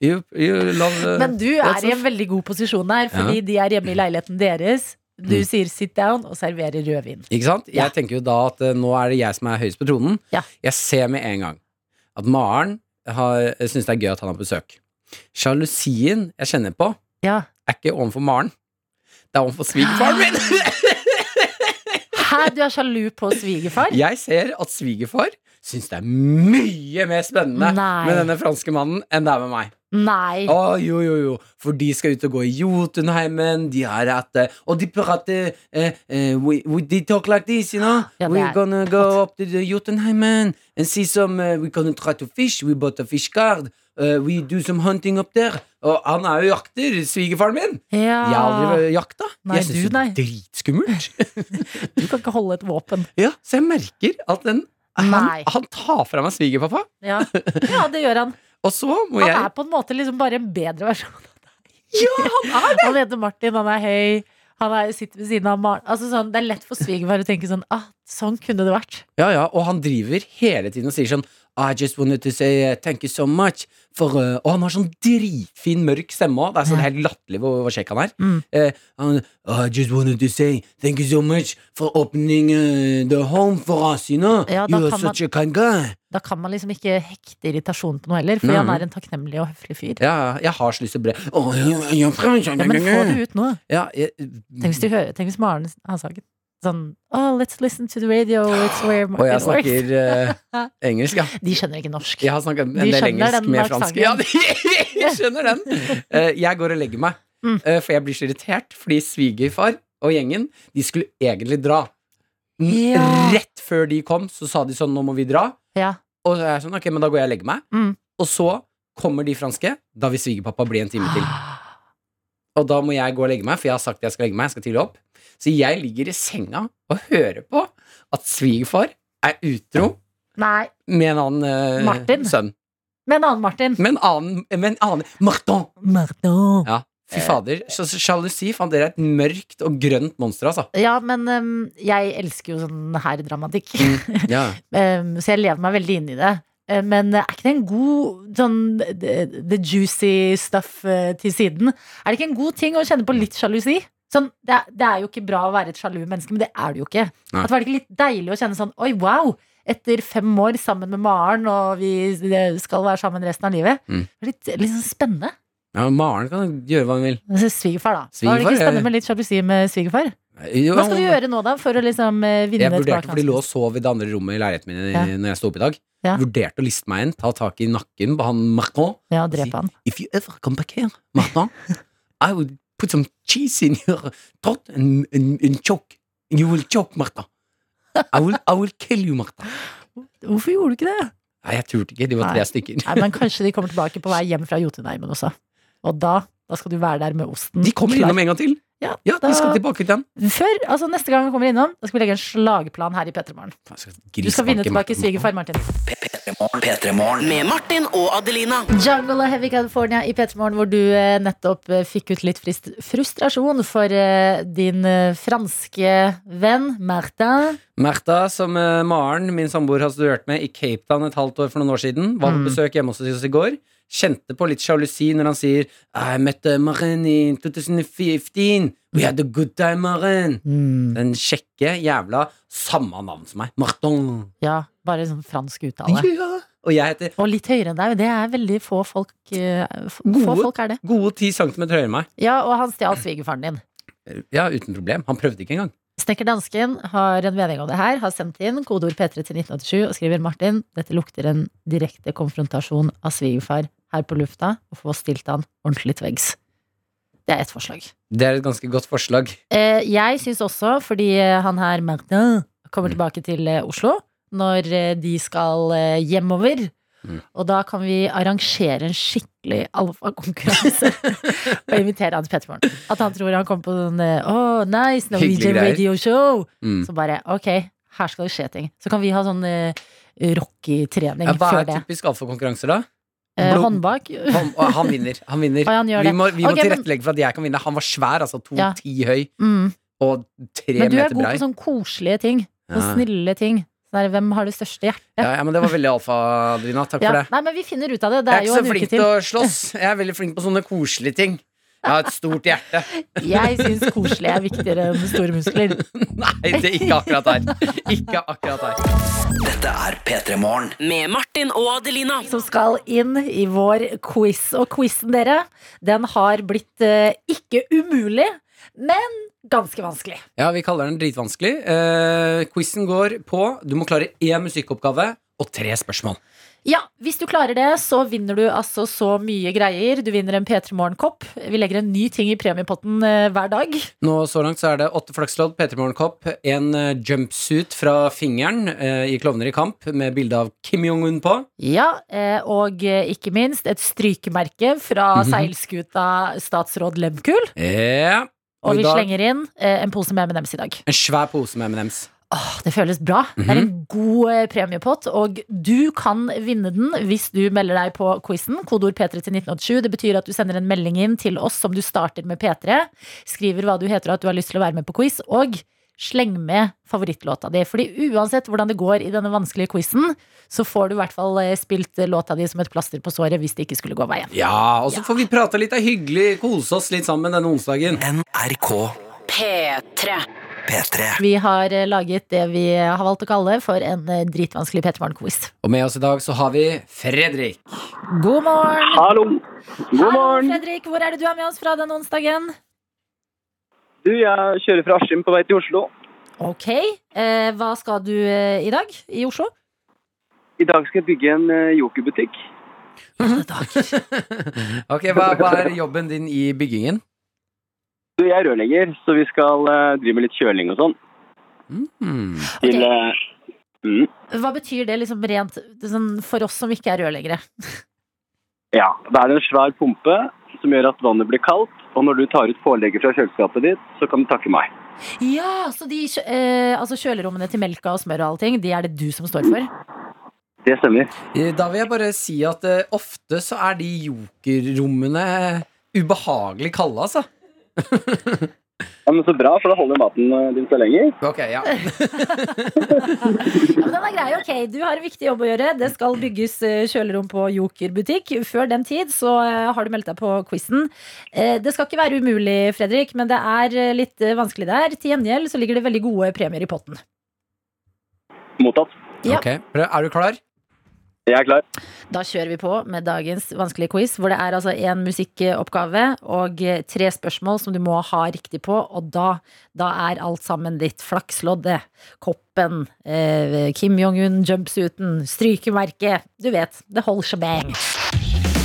you, you love uh, Men du er i en veldig god posisjon her, fordi de er hjemme i leiligheten deres. Du Mm. sier 'sit down' og serverer rødvin. Ikke sant? Jeg Ja. tenker jo da at uh, nå er det jeg som er høyest på tronen. Ja. Jeg ser med en gang at Maren har- syns det er gøy at han har besøk. Sjalusien jeg kjenner på, Ja. er ikke overfor Maren. Det er overfor svigerfaren min! Hæ, du er sjalu på svigerfar? Jeg ser at svigerfar syns det er mye mer spennende Nei. med denne franske mannen enn det er med meg. Nei. Å, jo, jo, jo. For de skal ut og gå i Jotunheimen. De har hatt eh, Og de prater eh, eh, we, we, They talk like this, you know. Ja, We're er gonna go up to the Jotunheimen and see some uh, We're gonna try to fish. We bought a fish card. Uh, we do some hunting up there. Og han er jo jakter, svigerfaren min. Ja. Jeg har aldri jakta. Nei, jeg syns det er dritskummelt. [LAUGHS] Du kan ikke holde et våpen. ja, så jeg merker at den han, han tar fra meg svigerpappa, Ja. ja, det gjør han. [LAUGHS] og så må Han jeg er på en måte liksom bare en bedre versjon. Ja, han er det! [LAUGHS] Han heter Martin, han er høy. Han er, sitter ved siden av Maren. Altså sånn, det er lett for svigerfar å tenke sånn ah, Sånn kunne det vært. Ja, ja, og han driver hele tiden og sier sånn I just wanted to say uh, thank you so much for uh, Og han har sånn dritfin, mørk stemme òg. Det er sånn helt latterlig hvor, hvor kjekk han er. Mm. Uh, han, I just wanted to say thank you so much for opening uh, the home for us, you know. Ja, you are such man- a kind guy. Da kan man liksom ikke hekte irritasjon på noe heller, fordi mm. han er en takknemlig og høflig fyr. Ja, jeg har så lyst til å bre oh, Ja, men få det ut nå. Ja, jeg, Tenk hvis, du hører, tenk hvis Maren har sagt sånn Oh, let's listen to the radio. It's where og jeg snakker uh, [LAUGHS] engelsk, ja. De skjønner ikke norsk. Jeg har snakket en De del engelsk med fransk. Ja, [LAUGHS] de skjønner den. Uh, jeg går og legger meg, eh, for jeg blir så irritert. Fordi svigerfar og gjengen De skulle egentlig dra. Ja. Rett før de kom, så sa de sånn 'nå må vi dra'. Ja. Og så er jeg sånn, ok, men da går jeg og legger meg. Mm. Og så kommer de franske. Da vil svigerpappa bli en time til. [GASPS] Og da må jeg gå og legge meg, for jeg har sagt jeg skal legge meg. Jeg skal tidlig opp. Så jeg ligger i senga og hører på at svigerfar er utro Nei. med en annen eh, Martin. sønn. Med en annen Martin. Med en annen, med en annen Martin! Martin. Ja, fy fader. Så- så Sjalusi, faen, dere er et mørkt og grønt monster, altså. Ja, men um, jeg elsker jo sånn her dramatikk. [LAUGHS] Ja. Um, så jeg lever meg veldig inn i det. Uh, Men er ikke det en god sånn the, the juicy stuff uh, til siden? Er det ikke en god ting å kjenne på litt sjalusi? Sånn, det, er, det er jo ikke bra å være et sjalu menneske, men det er det jo ikke. Nei. At var det ikke litt deilig å kjenne sånn Oi, wow! Etter fem år sammen med Maren, og vi skal være sammen resten av livet. Mm. Litt, litt sånn spennende. ja, Maren kan gjøre hva hun vil. Men Svigerfar, da. Var det ikke spennende med litt sjalusi med svigerfar? Jo, Hva skal du gjøre nå, da, for å liksom eh, vinne Jeg vurderte, for de lå og sov i det andre rommet i leiligheten min Ja. når jeg sto opp i dag. Ja. Vurderte å liste meg inn, ta tak i nakken på han Macron. Ja, drepe han. If you ever come back here, Martin, [LAUGHS] I will put some cheese in your throat and, and, and choke. You will choke, Martha. I will, I will kill you, Martha. Hvorfor gjorde du ikke det? Nei, jeg turte ikke. De var tre stykker. Nei, men Kanskje de kommer tilbake på vei hjem fra Jotunheimen også. Og da, da skal du være der med osten. De kommer klar. innom en gang til. Ja, Ja, da, vi skal tilbake til den. Før, altså Neste gang vi kommer innom, Da skal vi legge en slagplan her i P3morgen. Du skal vinne tilbake svigerfar, Martin. P3morgen. Med Martin og Adelina. Jungle og Heavy California i P3morgen, hvor du eh, nettopp eh, fikk ut litt frist frustrasjon for eh, din franske venn Martin. Märtha, som Maren, min samboer, har studert med i Cape Town et halvt år for noen år siden, var på Mm. besøk hjemme hos oss i går. Kjente på litt sjalusi når han sier I met Maren in 2015. We had a good time, Maren. Mm. Den kjekke jævla samme navn som meg. Martin. Ja, bare sånn fransk uttale. Ja. Og heter Og litt høyere enn deg. Det er veldig få folk eh, f- Få folk er det. gode ti centimeter høyere enn meg. Ja, og han stjal svigerfaren din. Ja, uten problem. Han prøvde ikke engang. Snekker Dansken har en mening om det her, har sendt inn kodeord P3 til 1987 og skriver Martin, dette lukter en direkte konfrontasjon av svigerfar her på lufta, og få stilt han ordentlig til veggs. Det er ett forslag. Det er et ganske godt forslag. Eh, jeg syns også, fordi eh, han her Martin kommer Mm. tilbake til eh, Oslo når de skal hjemover. Mm. Og da kan vi arrangere en skikkelig alfakonkurranse [LAUGHS] og invitere han til Pettermorgen. At han tror han kommer på sånn Oh, nice, Norwegian radio show! Mm. Så bare ok, her skal det skje ting. Så kan vi ha sånn eh, Rocky-trening Ja, hva er typisk alfakonkurranser, da? Eh, Blod- håndbak. Han, han vinner. Han vinner. [LAUGHS] Han Vi må, vi må tilrettelegge for at jeg kan vinne. Han var svær, altså Ja. 2,10 høy Mm. og tre Men du er god brei. på sånne koselige ting. Sånne Ja. snille ting. Der, hvem har det største hjertet? Ja, ja, men det var veldig alfa, Adelina. Takk Ja, for det. Nei, men vi finner ut av det. Det Jeg er er jo ikke en så flink til. å slåss. Jeg er veldig flink på sånne koselige ting. Jeg har et stort hjerte. Jeg syns koselig er viktigere enn store muskler. [LAUGHS] Nei, det er ikke akkurat her. Ikke akkurat her. Dette er P3morgen. Med Martin og Adelina. Som skal inn i vår quiz. Og quizen, dere, den har blitt eh, ikke umulig, men ganske vanskelig. Ja, vi kaller den dritvanskelig. Uh, Quizen går på Du må klare én musikkoppgave og tre spørsmål. Ja, Hvis du klarer det, så vinner du altså så mye greier. Du vinner en P3 Morgen-kopp. Vi legger en ny ting i premiepotten eh, hver dag. Nå Så langt så er det åtte flakslodd, P3 Morgenkopp, en eh, jumpsuit fra fingeren eh, i Klovner i kamp med bilde av Kim Jong-un på. Ja, eh, Og eh, ikke minst et strykemerke fra Mhm. seilskuta Statsråd Lehmkuhl. Ja. Og i vi dag slenger inn eh, en pose med M&M's i dag. en svær pose med M&M's. Åh, det føles bra. Det er en god eh, premiepott, og du kan vinne den hvis du melder deg på quizen. Kodeord P3 til 1987. Det betyr at du sender en melding inn til oss som du starter med P3. Skriver hva du heter og at du har lyst til å være med på quiz, og sleng med favorittlåta di. Fordi uansett hvordan det går i denne vanskelige quizen, så får du i hvert fall eh, spilt låta di som et plaster på såret hvis det ikke skulle gå veien. Ja, og så får vi prate litt av hyggelig, kose oss litt sammen denne onsdagen. NRK P3. P3. Vi har eh, laget det vi har valgt å kalle for en eh, dritvanskelig P3 Morgen-quiz. Og med oss i dag så har vi Fredrik. God morgen! Hallo. God Hallo, morgen. Fredrik. Hvor er det du er med oss fra den onsdagen? Du, jeg kjører fra Askim på vei til Oslo. Ok. Eh, hva skal du eh, i dag i Oslo? I dag skal jeg bygge en eh, jokerbutikk. [LAUGHS] Ok, hva, hva er jobben din i byggingen? Du, jeg er rørlegger, så vi skal eh, drive med litt kjøling og sånn. Mm. Til, eh, mm, Hva betyr det liksom rent sånn, for oss som ikke er rørleggere? ja, det er en svær pumpe som gjør at vannet blir kaldt, og når du tar ut pålegget fra kjøleskapet ditt, så kan du takke meg. Ja, så de eh, altså kjølerommene til melka og smør og alle ting, de er det du som står for? Det stemmer. Eh, Da vil jeg bare si at eh, ofte så er de jokerrommene ubehagelig kalde, altså. [LAUGHS] Ja, men Så bra, for da holder maten eh, din så lenge. Ok, ja. [LAUGHS] Ja, men den er grei, ok. Du har en viktig jobb å gjøre. Det skal bygges eh, kjølerom på Joker butikk. Før den tid så eh, har du meldt deg på quizen. Eh, Det skal ikke være umulig, Fredrik, men det er litt vanskelig der. Til gjengjeld så ligger det veldig gode premier i potten. Mottatt. Ja. Ok. Er du klar? Jeg er klar. Da kjører vi på med dagens vanskelige quiz, hvor det er altså en musikkoppgave og eh, tre spørsmål som du må ha riktig på, og da, da er alt sammen ditt. Flaksloddet, koppen, eh, Kim Jong-un, jumpsuiten, strykemerket. Du vet, det holder seg shebang.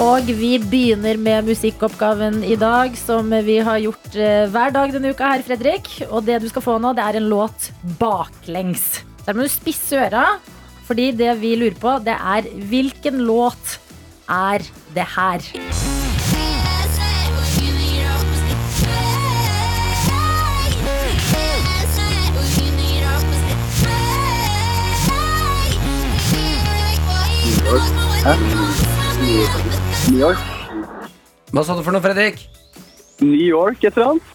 Og vi begynner med musikkoppgaven i dag, som vi har gjort eh, hver dag denne uka her, Fredrik. Og det du skal få nå, det er en låt baklengs. Der må du spisse øra, fordi det vi lurer på, det er hvilken låt er det her? New York. Hva sa du for noe, Fredrik? New York, et eller annet.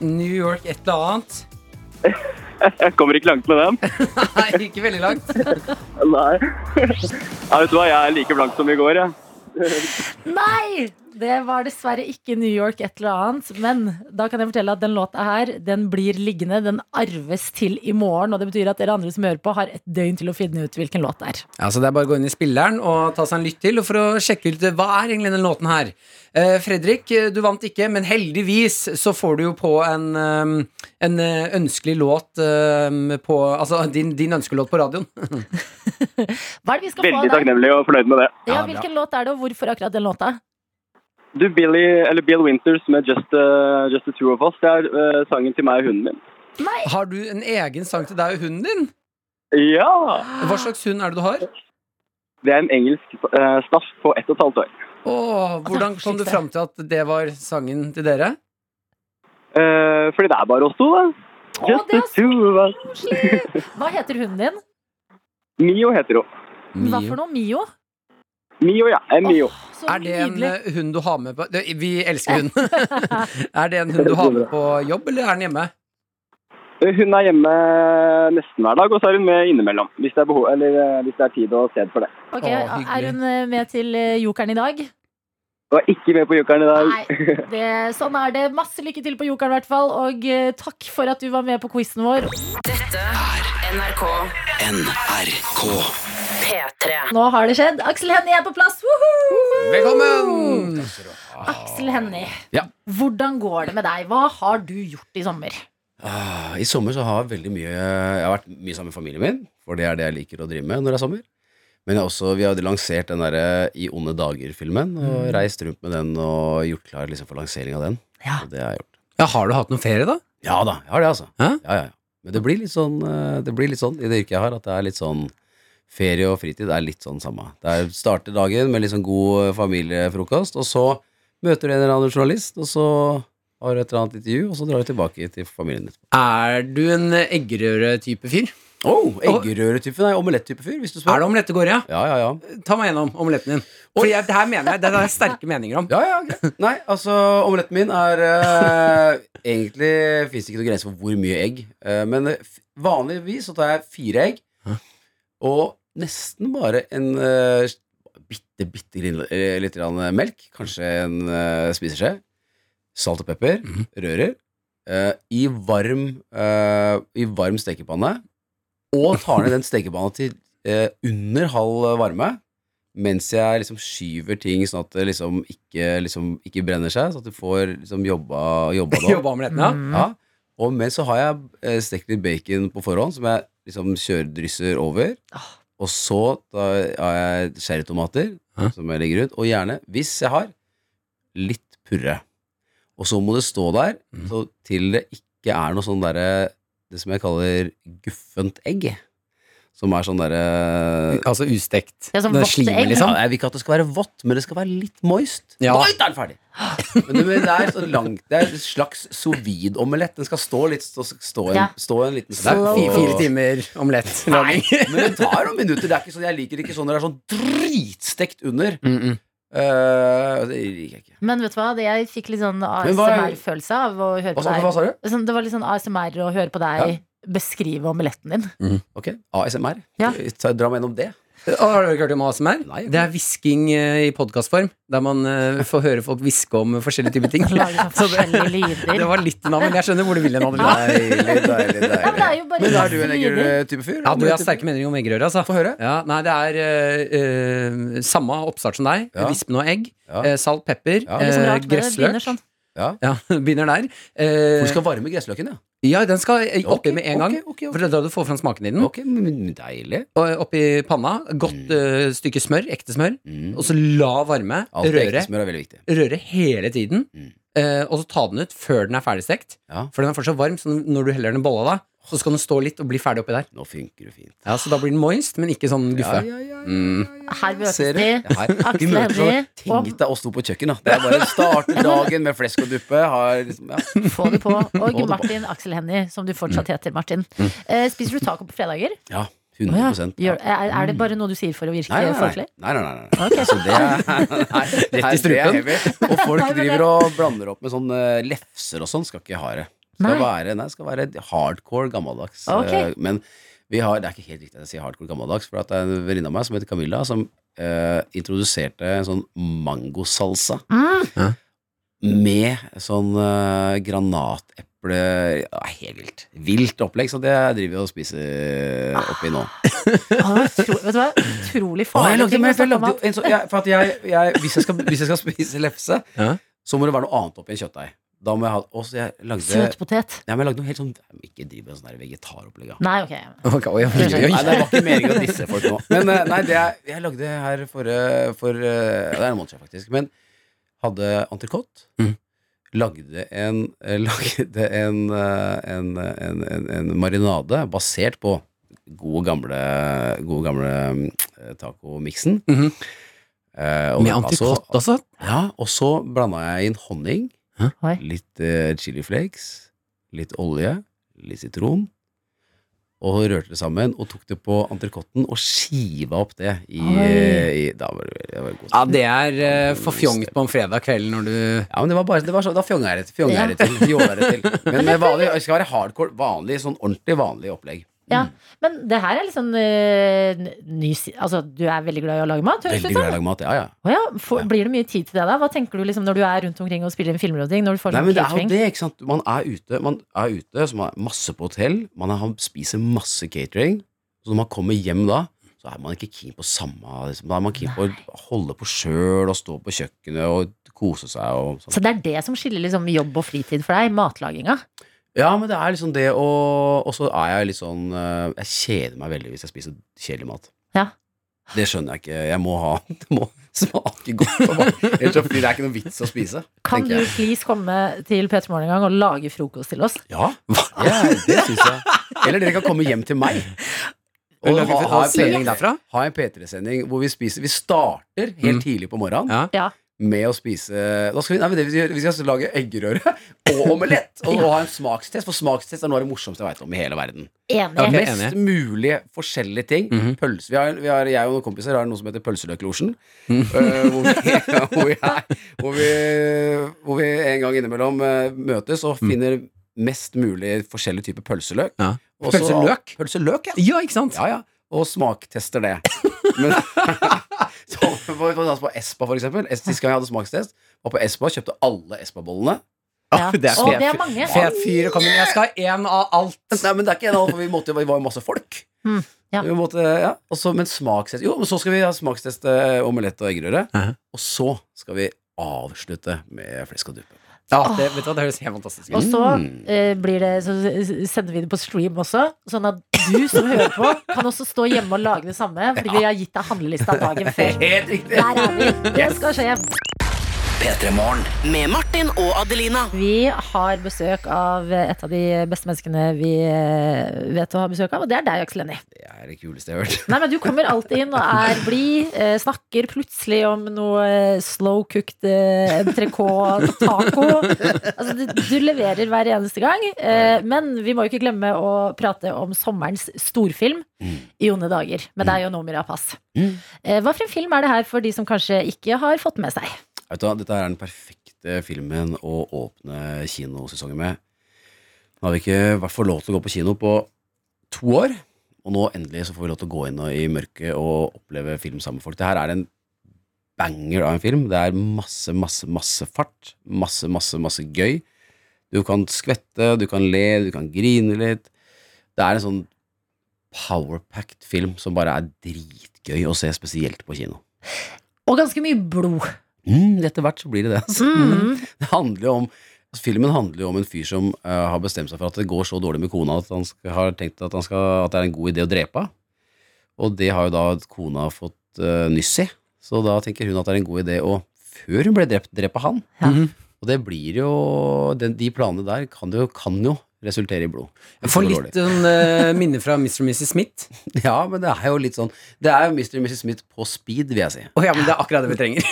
New York et eller annet? [LAUGHS] Jeg kommer ikke langt med den. [LAUGHS] Nei, ikke veldig langt. Nei. [LAUGHS] Ja, vet du hva, jeg er like blank som i går, jeg. Nei! Det var dessverre ikke New York et eller annet. Men da kan jeg fortelle at den låta her, den blir liggende. Den arves til i morgen. Og det betyr at dere andre som hører på, har et døgn til å finne ut hvilken låt det er. Ja, så Det er bare å gå inn i spilleren og ta seg en lytt til Og for å sjekke ut eh, hva er egentlig den låten her. Eh, Fredrik, eh, du vant ikke, men heldigvis så får du jo på en, en ønskelig låt på Altså din, din ønskelåt på radioen. [LAUGHS] Hva er det vi skal få Veldig av deg? takknemlig og fornøyd med det. Ja, Ja, hvilken låt er det, og hvorfor akkurat den låta? Du, Billy, eller Bill Winters med Just, uh, Just the Two of Us, det er uh, sangen til meg og hunden min. Nei! Har du en egen sang til deg og hunden din? Ja! Hva slags hund er det du har? Det er en engelsk uh, staff på ett og et halvt år. Åh, hvordan kom du fram til at det var sangen til dere? Uh, fordi det er bare oss to, da. Just the two of us. Hva heter hunden din? Mio heter hun. Hva for noe? Mio? Mio, ja. En Mio. Oh, Er det en nydelig. eh, hund du har med på Vi elsker hund. [LAUGHS] er det en hund du har med på jobb, eller er den hjemme? Eh, Hun er hjemme nesten hver dag, og så er hun med innimellom. Hvis det er, behov, eller, eh, hvis det er tid og sted for det. Ok, Å, Er hun med til Jokeren i dag? Hun er ikke med på Jokeren i dag. Nei, det, sånn er det. Masse lykke til på Jokeren, i hvert fall. Og takk for at du var med på quizen vår. Dette er NRK NRK. P3. Nå har det skjedd. Aksel Hennie er på plass. Woohoo! Velkommen! Aksel Hennie, Ja. hvordan går det med deg? Hva har du gjort i sommer? Ah, I sommer så har jeg veldig mye Jeg har vært mye sammen med familien min, for det er det jeg liker å drive med når det er sommer. Men jeg har også, vi har lansert den derre I onde dager-filmen, og reist rundt med den og gjort klar liksom, for lansering av den. Ja. Og det har jeg gjort. Ja, har du hatt noen ferie, da? Ja da, jeg har det, altså. Hæ? Ja, ja, ja. Men det blir litt sånn eh, Det blir litt sånn i det yrket jeg har, at det er litt sånn Ferie og fritid er litt sånn samme. Det er Starter dagen med litt sånn god eh, familiefrokost, og så møter du en eller annen journalist, og så har du et eller annet intervju, og så drar du tilbake til familien din. Er du en eggerøre-type fyr? Oh, Eggerøre-type, nei, omelett-type fyr, hvis du spør. Er det omelett det går i? Ja? Ja, ja, ja. Ta meg gjennom omeletten din. For jeg, det her mener jeg, det er sterke meninger om. Ja, ja, greit. Nei, altså, omeletten min er eh, Egentlig fins det ikke noen grense for hvor mye egg. eh, men eh, vanligvis så tar jeg fire egg, og nesten bare en uh, bitte, bitte lille, eh, litt grann melk. Kanskje en uh, spiseskje. Salt og pepper. Rører. uh, I varm uh, I varm stekepanne. Og tar ned den stekepanna til eh, under halv varme mens jeg liksom skyver ting sånn at det liksom ikke, liksom ikke brenner seg, sånn at du får liksom jobba, jobba det. [LAUGHS] Jobba omeletten, ja. Mm. Ja. Og med så har jeg eh, stekt litt bacon på forhånd, som jeg liksom kjøredrysser over. Ah. Og så da har jeg cherrytomater, som jeg legger ut. Og gjerne, hvis jeg har, litt purre. Og så må det stå der Mm. så til det ikke er noe sånn derre Det som jeg kaller guffent egg. Som er sånn derre Altså ustekt. Det er sånn Det vått slimer, egg. liksom. ja, Jeg vil ikke at det skal være vått, men det skal være litt moist. Ja. Moist er den ferdig! Men det, det er så langt Det er en slags sous vide-omelett. Den skal stå litt Stå, stå, en, Ja. stå en liten Det er Slow. fire, fire timer omelettlaging. Men det tar noen minutter. Det er ikke sånn, jeg liker ikke sånn når det er sånn dritstekt under. Mm -mm. Eh, det liker jeg ikke. Men vet du hva, det jeg fikk litt sånn hva er- ASMR-følelse av å høre Hva på sa, hva sa du? Sånn, Det var litt sånn ASMR å høre på deg beskrive omeletten din. Ok, ASMR. Ja. Ta, dra meg gjennom det. Har du hørt om ASMR? Nei. Det er hvisking eh, i podkastform. Der man eh, får høre folk hviske om forskjellige typer ting. [LAUGHS] Sånn Så det, forskjellige lyder. [LAUGHS] det var litt navn, men jeg skjønner hvor du vil hen. Deilig, deilig, Ja, men det er Men er du en masse lyder. fyr? Ja, du har sterke meninger om eggerøre, altså. Få høre. Ja, nei, det er eh, eh, samme oppstart som deg. Ja. Visp noe egg. Ja. eh, salt, pepper, Ja. Eh, det. sånn. Ja. [LAUGHS] Ja, begynner der. Eh, Du skal varme gressløken, ja. ja, den skal eh, oppi okay, med en gang. Okay, okay, ok. For det er da du får fram smaken i den. Ok, men deilig. Og oppi panna, godt eh, stykke smør, ekte smør. Mm. Og så la varme, Alt røre, smør er viktig. røre hele tiden. Mm. eh, og så ta den ut før den er ferdigstekt. Ja. For den er fortsatt varm, så når du heller den i bolla da, så skal den stå litt og bli ferdig oppi der. Nå funker det fint. Ja, Så da blir den moist, men ikke sånn guffe. Ja, ja, ja, Mm. Her møtes de. Ja, her. Vi Aksel Hennie Tenk deg oss to på kjøkken. Det er bare å starte dagen med flesk og duppe. Liksom, ja. Få det på. Og det på. Martin Aksel Hennie, som du fortsatt Mm. heter, Martin. Eh, spiser du taco på fredager? ja, Å ja. 100 Gjør, er, er det bare noe du sier for å virke Nei, nei, nei. folkelig? nei, nei, nei, nei. Ok. Så det er, [LAUGHS] nei, Rett i nei, det er strupen. heavy. Og folk driver og blander opp med sånn eh, lefser og sånn. Skal ikke ha det. Skal Nei. være, nei, skal være hardcore gammeldags. Ok. Eh, Men vi har, det er ikke helt riktig at jeg sier hardcore gammeldags, for at det er en venninne av meg som heter Camilla, som uh, introduserte en sånn mangosalsa Mm. Med sånn uh, granateple ja, Helt vilt. Vilt opplegg, så det driver vi og spiser oppi nå. Ah, tro, vet du hva? Utrolig farlig jeg lagde, ting jeg snakke om. lagde jo en jeg, For at jeg, jeg hvis, jeg skal, hvis jeg skal spise lefse, Ja. så må det være noe annet oppi en kjøttdeig. Da må jeg ha Og så jeg lagde Søtpotet. ja, men jeg lagde noe helt sånn Ikke driv med sånn vegetaropplegg. da. Nei, ok. [LAUGHS] okay oi, oi, oi. Nei, det var ikke meningen å disse folk nå. Men eh, nei, det jeg, jeg lagde her for, eh, for eh, Det er en måned siden, faktisk. Men hadde entrecôte. Mm. Lagde en [LAUGHS] Lagde en, en, en, en, en marinade basert på gode, gamle, gode, gamle tacomiksen. Eh, og Med altså- antikott også? Ja, og så blanda jeg inn honning, Oi. litt eh, chili flakes, litt olje, litt sitron. Og rørte det sammen og tok det på entrecôten og skiva opp det i, i Da var det, det var Ja, det er uh, for fjongt på en fredag kveld når du Ja, men det var bare det var så, Da fjonga jeg det fjonga jeg det til. Det til. Men vanlig, det skal være hardcore, vanlig, sånn ordentlig vanlig opplegg. Ja, men det her er litt sånn eh, ny si- Altså, du er veldig glad i å lage mat, høres det Veldig ut glad i som? å lage mat. Ja, ja. Å ja, får- blir det mye tid til det da? Hva tenker du liksom når du er rundt omkring og spiller en filmer og ting? Når du får Nei, sånn men det er jo catering? det, ikke sant. Man er ute, man er ute så man er masse på hotell. Man er, spiser masse catering. Så når man kommer hjem da, så er man ikke keen på samme liksom. Da er man keen på å holde på sjøl og stå på kjøkkenet og kose seg og sånn. Så det er det som skiller liksom jobb og fritid for deg? Matlaginga? Ja, men det er liksom det å Og så er jeg litt sånn eh, Jeg kjeder meg veldig hvis jeg spiser kjedelig mat. Ja. Det skjønner jeg ikke. Jeg må ha [LAUGHS] Det må smake godt. Ellers så blir det ikke noe vits å spise. Kan du please komme til P3 Morgen en gang og lage frokost til oss? Ja, [LAUGHS] ja det syns jeg. Eller dere kan komme hjem til meg. Og ha, ha, en sending P3 derfra? ha en P3-sending hvor vi spiser Vi starter helt Mm. tidlig på morgenen Ja. Med å spise da skal vi, nei, vi, skal, vi skal lage eggerøre og omelett. Og, og ha en smakstest, for smakstest er noe av det morsomste jeg veit om i hele verden. Enig. Okay, Mest enig. mulig forskjellige ting. Mhm. Pølse. Vi har, vi har, jeg og noen kompiser har noe som heter Pølseløklosjen. øh, [LAUGHS] hvor, vi, hvor, er- hvor, hvor vi en gang innimellom uh, møtes og finner mest mulig forskjellige typer pølseløk. Ja. Også, Pølseløk? Pølseløk, ja. Ja, ikke sant? Ja, ja. Og smaktester det. Men, [LAUGHS] [LAUGHS] så, for, for, på Espa, for eksempel. Sist gang jeg hadde smakstest, var på Espa, kjøpte alle Espa-bollene. Ja. det er fet- det er mange. Fet fyr kom inn. Jeg skal ha én av alt. Nei, men det er ikke en av for vi, måtte, vi var jo masse folk. Mm, ja. Vi måtte, ja. Også, men smakstest Jo, men så skal vi ha smakstest eh, omelett og eggerøre. Mhm. Og så skal vi avslutte med flesk og duppe. Ja, det, vet du det høres helt fantastisk Og så Mm. eh, blir det, så sender vi det på stream også, sånn at du som hører på, kan også stå hjemme og lage det samme, fordi vi har gitt deg handlelista dagen før. Helt riktig! Der er vi. Det skal skje. P3 Morgen. Med Martin og Adelina. Vi har besøk av et av de beste menneskene vi eh, vet å ha besøk av, og det er deg, Aksel Hennie. Det er det kuleste jeg har hørt. Nei, men du kommer alltid inn og er blid, eh, snakker plutselig om noe slow cooked eh, entrecôte taco. Altså, du, du leverer hver eneste gang. Men vi må jo ikke glemme å prate om sommerens storfilm i onde dager, med deg og Noomi Rapace. Mm. Eh, hva for en film er det her for de som kanskje ikke har fått med seg? Vet du hva, Dette er den perfekte filmen å åpne kinosesongen med. Nå har vi ikke vært for lov til å gå på kino på to år, og nå endelig så får vi lov til å gå inn i mørket og oppleve film sammen med folk. Det her er en banger av en film. Det er masse, masse, masse fart. Masse, masse, masse gøy. Du kan skvette, du kan le, du kan grine litt. Det er en sånn powerpacked film som bare er dritgøy å se, spesielt på kino. Og ganske mye blod. Mm, etter hvert så blir det det. Altså. Mm. [LAUGHS] Det handler jo om altså, Filmen handler jo om en fyr som uh, har bestemt seg for at det går så dårlig med kona at han skal, har tenkt at, han skal, at det er en god idé å drepe henne. Og det har jo da kona fått uh, nyss i. Så da tenker hun at det er en god idé å, før hun ble drept, drepe han. Ja. Og det blir jo den, De planene der kan jo, kan jo resultere i blod. Jeg får litt sånn uh, minner fra Mr. og Mrs. Smith. [LAUGHS] Ja, men det er jo litt sånn Det er jo Mr. og Mrs. Smith på speed, vil jeg si. Å ja, men det er akkurat det vi trenger. [LAUGHS]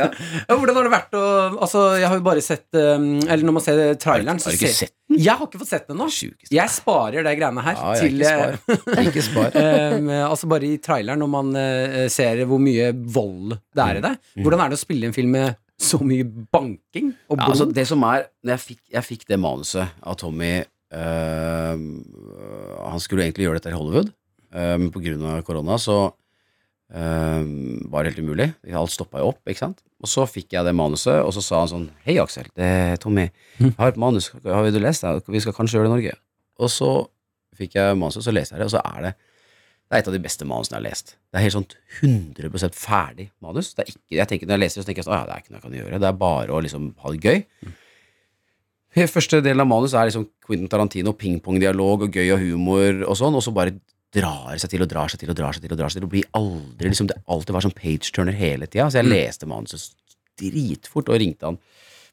ja. Hvordan har det vært å Altså, jeg har jo bare sett um, Eller når man ser traileren, så Har du ikke sett den? Jeg har ikke fått sett den ennå. Jeg sparer de greiene her Ja, jeg til ikke eh, spar. [LAUGHS] Ikke spar. um, altså bare i traileren, når man uh, ser hvor mye vold det er i det. Hvordan er det å spille en film med så mye banking og Ja, altså det som er når jeg, fikk, jeg fikk det manuset av Tommy øh, Han skulle egentlig gjøre dette i Hollywood, øh, men av korona så øh, var det helt umulig. Alt stoppa jo opp, ikke sant. Og så fikk jeg det manuset, og så sa han sånn Hei, Aksel, det er Tommy. Jeg har et manus, har du lest det? Vi skal kanskje gjøre det i Norge. Og så fikk jeg manuset, så leste jeg det, og så er det det er et av de beste manusene jeg har lest. Det er helt sånn 100% ferdig manus. Det er ikke, jeg tenker, når jeg leser det, så tenker jeg sånn, «Å ja, det er ikke noe jeg kan gjøre. Det er bare å liksom ha det gøy. Mm. Første delen av manus er liksom Quentin Tarantino, pingpong-dialog og gøy og humor og sånn, og så bare drar seg til og drar seg til og drar seg til og drar seg til og blir aldri liksom, Det alltid var sånn page-turner hele tida. Så jeg leste manuset dritfort og ringte han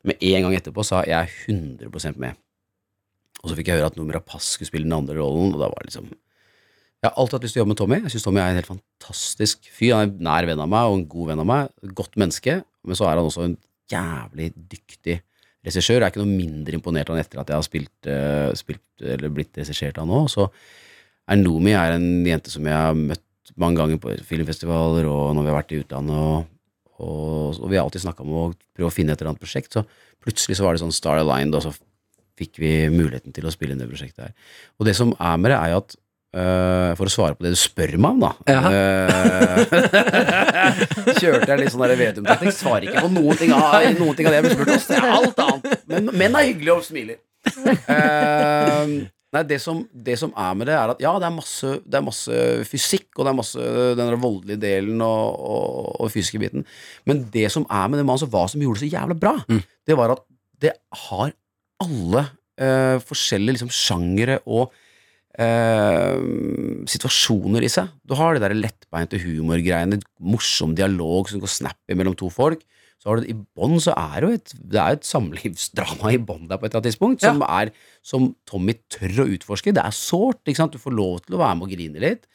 med en gang etterpå sa jeg er 100% med. Og så fikk jeg høre at Numera Pass skulle spille den andre rollen, og da var det liksom Jeg har alltid hatt lyst til å jobbe med Tommy. Jeg syns Tommy er en helt fantastisk fyr. Han er en nær venn av meg og en god venn av meg. Godt menneske. Men så er han også en jævlig dyktig regissør. Jeg er ikke noe mindre imponert av han etter at jeg har spilt, eh, spilt eller blitt regissert av nå. Så er Nomi er en jente som jeg har møtt mange ganger på filmfestivaler og når vi har vært i utlandet. Og, og, og vi har alltid snakka om å prøve å finne et eller annet prosjekt. Så plutselig så var det sånn Star Aligned, og så fikk vi muligheten til å spille inn det prosjektet her. Og det som er med det, er jo at øh, For å svare på det du spør meg om, da. Uh, [LAUGHS] kjørte jeg litt sånn Vedum-taktikk. Svarer ikke på noen ting, av, noen ting av det jeg blir spurt om. Det er alt annet. Men menn er hyggelige og smiler. Uh, nei, det som, det som er med det, er at ja, det er masse, det er masse fysikk, og det er masse den voldelige delen og, og, og fysiske biten. Men det som er med det manuset, hva som gjorde det så jævla bra, det var at det har alle eh, forskjellige liksom, sjangere og eh, situasjoner i seg. Du har det der lettbeinte humorgreiene, morsom dialog som går snappy mellom to folk. Så har du I bånn så er det jo et, det er et samlivsdrama i bånn der på et eller annet tidspunkt, som, er, som Tommy tør å utforske. Det er sårt. ikke sant? Du får lov til å være med og grine litt.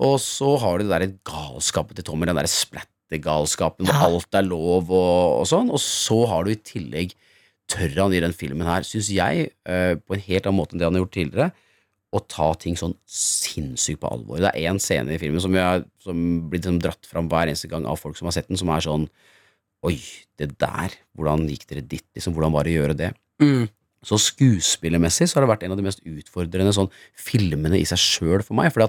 Og så har du det der galskapet til Tommy, den der splattergalskapen hvor alt er lov og, og sånn. Og så har du i tillegg tør han i den filmen her, syns jeg, eh, på en helt annen måte enn det han har gjort tidligere, å ta ting sånn sinnssykt på alvor. Det er én scene i filmen som, jeg, som blir liksom dratt fram hver eneste gang av folk som har sett den, som er sånn Oi, det der, hvordan gikk dere dit, liksom, hvordan var det å gjøre det? Mm. Så skuespillermessig så har det vært en av de mest utfordrende sånn filmene i seg sjøl for meg, For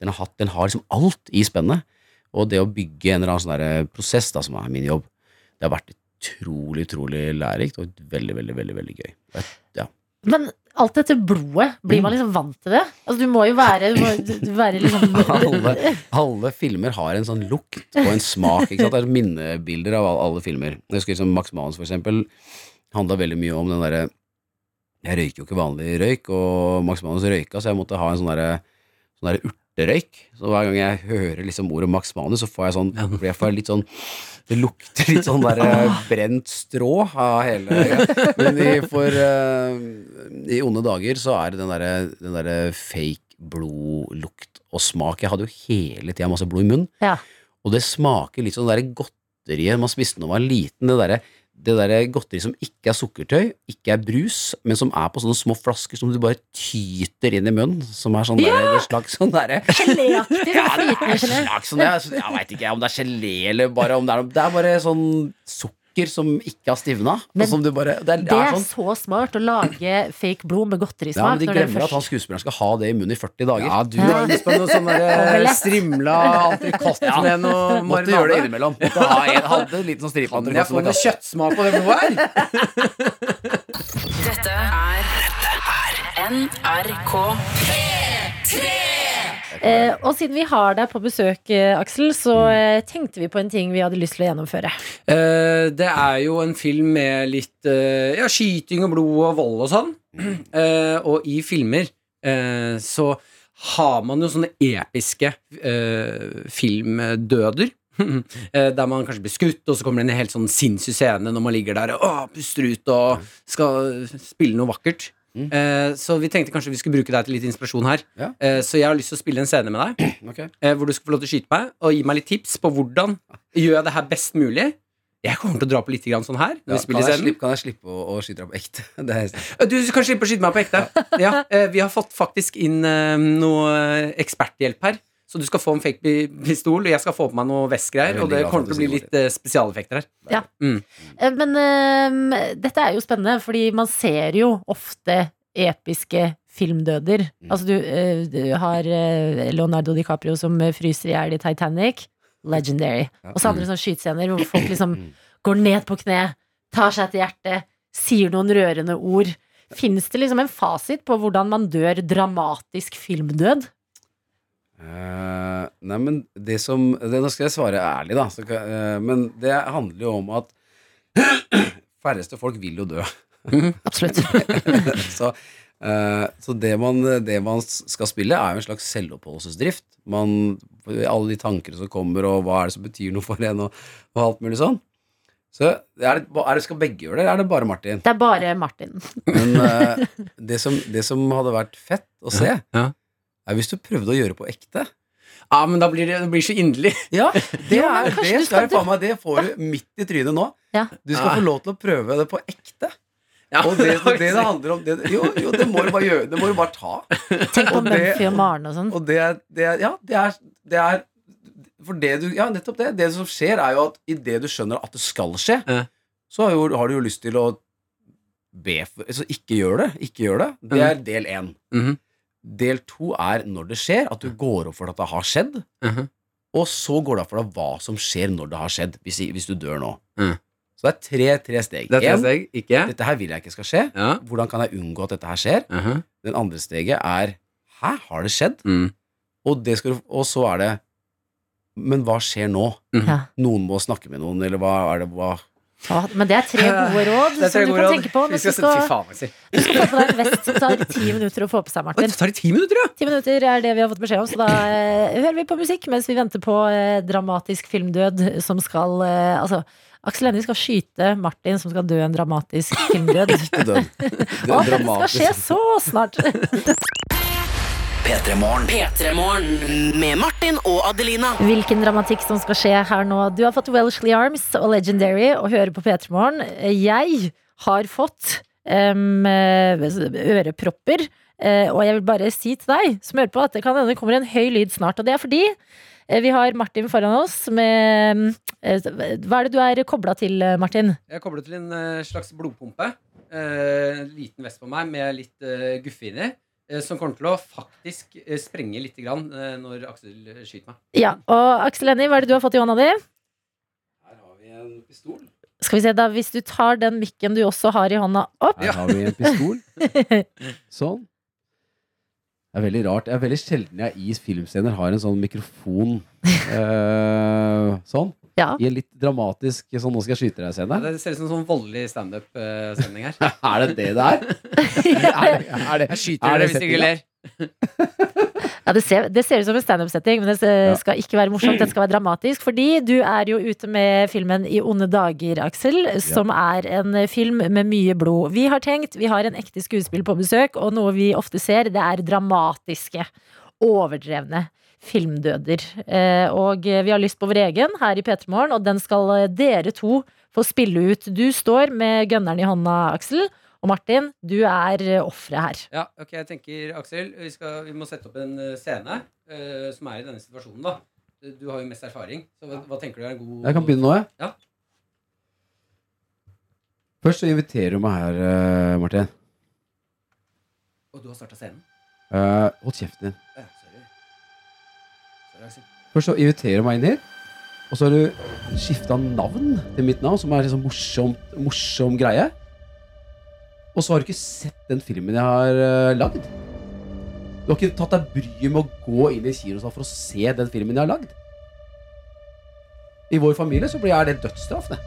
den har, hatt, den har liksom alt i spennet. Og det å bygge en eller annen sånn der prosess, da, som er min jobb, det har vært utrolig, utrolig lærerikt og veldig, veldig, veldig, veldig gøy. Ja. Men alt dette blodet, blir man liksom vant til det? Altså, du må jo være, du må, du være liksom [LAUGHS] alle, alle filmer har en sånn lukt og en smak. Ikke sant? Det er minnebilder av alle, alle filmer. Jeg husker liksom Max Manus, for eksempel, handla veldig mye om den derre Jeg røyker jo ikke vanlig røyk, og Max Manus røyka, så jeg måtte ha en sånn derre sånn der urterøyk. Så hver gang jeg hører liksom ordet Max Manus, så får jeg sånn, blir jeg litt sånn Det lukter litt sånn der eh, [LAUGHS] brent strå av hele ja. Men i, for uh, i onde dager så er det den derre den derre fake blodlukt og smak. Jeg hadde jo hele tida masse blod i munnen. Ja. Og det smaker litt sånn det der godteriet man spiste da man var liten. Det derre det der godteri som ikke er sukkertøy, ikke er brus, men som er på sånne små flasker som du bare tyter inn i munnen. Som er sånn der, et slags sånn derre [LAUGHS] Geléaktig. ja, det er slags sånn, jeg, jeg veit ikke om det er gelé eller bare om det er noe Det er bare sånn sukker som ikke har stivna. Men og bare, det er, Det det er er sånn så smart å lage fake blod med godterismak. ja, men De når glemmer at han skuespilleren skal ha det i munnen i 40 dager. Ja, du har lyst på noe sånn [LAUGHS] eh, strimla entrecôte med noe Måtte gjøre det innimellom. Måtte ha en, hadde en liten sånn stripe Kan jeg få noe kjøttsmak på det blodet her? Dette er NRK. Eh, og siden vi har deg på besøk, eh, Aksel, så Mm. eh, tenkte vi på en ting vi hadde lyst til å gjennomføre. Eh, det er jo en film med litt eh, ja, skyting og blod og vold og sånn. [CLEARS THROAT] Eh, og i filmer eh, så har man jo sånne episke eh, filmdøder. [LAUGHS] Der man kanskje blir skutt, og så kommer det en helt sånn sinnssyk scene når man ligger der og puster ut og skal spille noe vakkert. Eh, så vi tenkte kanskje vi skulle bruke deg til litt inspirasjon her. Ja. Eh, så jeg har lyst til å spille en scene med deg [CLEARS THROAT] okay. eh, hvor du skal få lov til å skyte meg og gi meg litt tips på hvordan gjør jeg det her best mulig. Jeg kommer til å dra på litt grann sånn her. Ja, vi kan, jeg slippe, kan jeg slippe å, å skyte deg på ekte? [LAUGHS] Det Du kan slippe å skyte meg på ekte. Ja, vi har fått faktisk inn noe eksperthjelp her. Så du skal få en fake pistol, og jeg skal få på meg noe vestgreier. er Og det kommer til å bli litt eh, spesialeffekter her. Eh, Men uh, dette er jo spennende, fordi man ser jo ofte episke filmdøder. Mm. Altså, du, uh, du har uh, Leonardo DiCaprio som fryser i hjel i Titanic. Legendary. Ja. Og så andre sånne skytescener hvor folk liksom går ned på kne, tar seg til hjertet, sier noen rørende ord. Fins det liksom en fasit på hvordan man dør dramatisk filmdød? Eh, nei, men det som det, Nå skal jeg svare ærlig, da. Så, eh, men det handler jo om at [CLEARS THROAT] færreste folk vil jo dø. Absolutt. [LAUGHS] så uh, så det, man, det man skal spille, er jo en slags selvoppholdelsesdrift. Man, alle de tankene som kommer, og hva er det som betyr noe for en, og, og alt mulig sånn. Så er det, er det, Skal begge gjøre det, eller er det bare Martin? Det er bare Martin. Men [LAUGHS] det, som, det som hadde vært fett å se, ja. Er hvis du prøvde å gjøre på ekte. Ja, men da blir det, det blir så inderlig. Ja, [LAUGHS] det, er, det, du skal skal meg, det får du midt i trynet nå. Ja. Du skal Ja. få lov til å prøve det på ekte. Ja, Og det, det det [LAUGHS] handler om det, Jo, jo, det må du bare gjøre. Det må du bare ta. [LAUGHS] Tenk på Mumphy og Maren og sånn. Og det, er- Ja, det er, det er For det du Ja, nettopp det. Det som skjer, er jo at idet du skjønner at det skal skje, så har, jo, har du jo lyst til å be for Altså, ikke gjør det. Ikke gjør det. Det er del én. Mhm. Del to er når det skjer, at du går opp for at det har skjedd. Mhm. Og så går det opp for deg hva som skjer når det har skjedd, hvis, hvis du dør nå. Mhm. Så det er tre, tre steg. Det er tre En, steg, ikke? dette her vil jeg ikke skal skje. Ja. Hvordan kan jeg unngå at dette her skjer? Mhm. Den andre steget er Hæ, har det skjedd? Mm. Og, det skal, du- og så er det Men hva skjer nå? Ja. Noen må snakke med noen, eller hva er det hva Ja, men det er tre gode råd er tre som du kan råd. tenke på. Vi Mens skal skal, faen, si. du skal få på deg en vest som tar ti minutter å få på seg, Martin. Det tar ti minutter, ja! Ti minutter er det vi har fått beskjed om, så da eh, hører vi på musikk mens vi venter på eh, dramatisk filmdød som skal eh, Altså, Aksel Hennie skal skyte Martin som skal dø en dramatisk filmdød. [LAUGHS] Det Og er dette skal skje så snart! [LAUGHS] P3 Morgen. P3 Morgen med Martin og Adelina. Hvilken dramatikk som skal skje her nå. Du har fått Welshly Arms og Legendary og hører på P3 Morgen. Jeg har fått um, ørepropper. eh, og jeg vil bare si til deg som hører på, at det kan hende det kommer en høy lyd snart. Og det er fordi eh, vi har Martin foran oss med Hva er det du er kobla til, Martin? Jeg er koblet til en slags blodpumpe. Uh, liten vest på meg med litt uh, guffe inni. Eh, som kommer til å faktisk eh, sprenge litt grann, eh, når Aksel skyter meg. Ja, og Aksel Hennie, hva er det du har fått i hånda di? Her har vi en pistol. Skal vi se da, Hvis du tar den mikken du også har i hånda opp Her har vi en pistol. [LAUGHS] Sånn. Det er veldig rart. Det er veldig sjelden jeg i filmscener har en sånn mikrofon [LAUGHS] eh, sånn. Ja. I en litt dramatisk sånn 'nå skal jeg skyte deg'-scene. Det ser ut som en sånn voldelig standup-sending her. [LAUGHS] Er det det det er? [LAUGHS] er det, er det, Jeg skyter er dere hvis dere ler. [LAUGHS] Ja, det, ser, det ser ut som en standup-setting, men det skal ikke være morsomt. Det skal være dramatisk. Fordi du er jo ute med filmen I onde dager, Aksel. Som er en film med mye blod. Vi har tenkt, vi har en ekte skuespill på besøk, og noe vi ofte ser, det er dramatiske, overdrevne filmdøder. Eh, og vi har lyst på vår egen her i P3 Morgen, og den skal eh, dere to få spille ut. Du står med gunneren i hånda, Aksel. Og Martin, du er eh, offeret her. Ja, ok, jeg tenker, Aksel, vi, skal, vi må sette opp en eh, scene uh, som er i denne situasjonen, da. Du har jo mest erfaring, så hva, hva tenker du er en god Jeg kan begynne nå, jeg. Ja. Først så inviterer du meg her, Martin. Og du har starta scenen? Uh, hold kjeften din. Ja. Først så inviterer du meg inn her, Og så har du skifta navn til mitt navn, som er en sånn morsomt, morsom greie. Og så har du ikke sett den filmen jeg har uh, lagd. Du har ikke tatt deg bryet med å gå inn i kinosalen for å se den filmen jeg har lagd. I vår familie så blir jeg det dødsstraff. Det.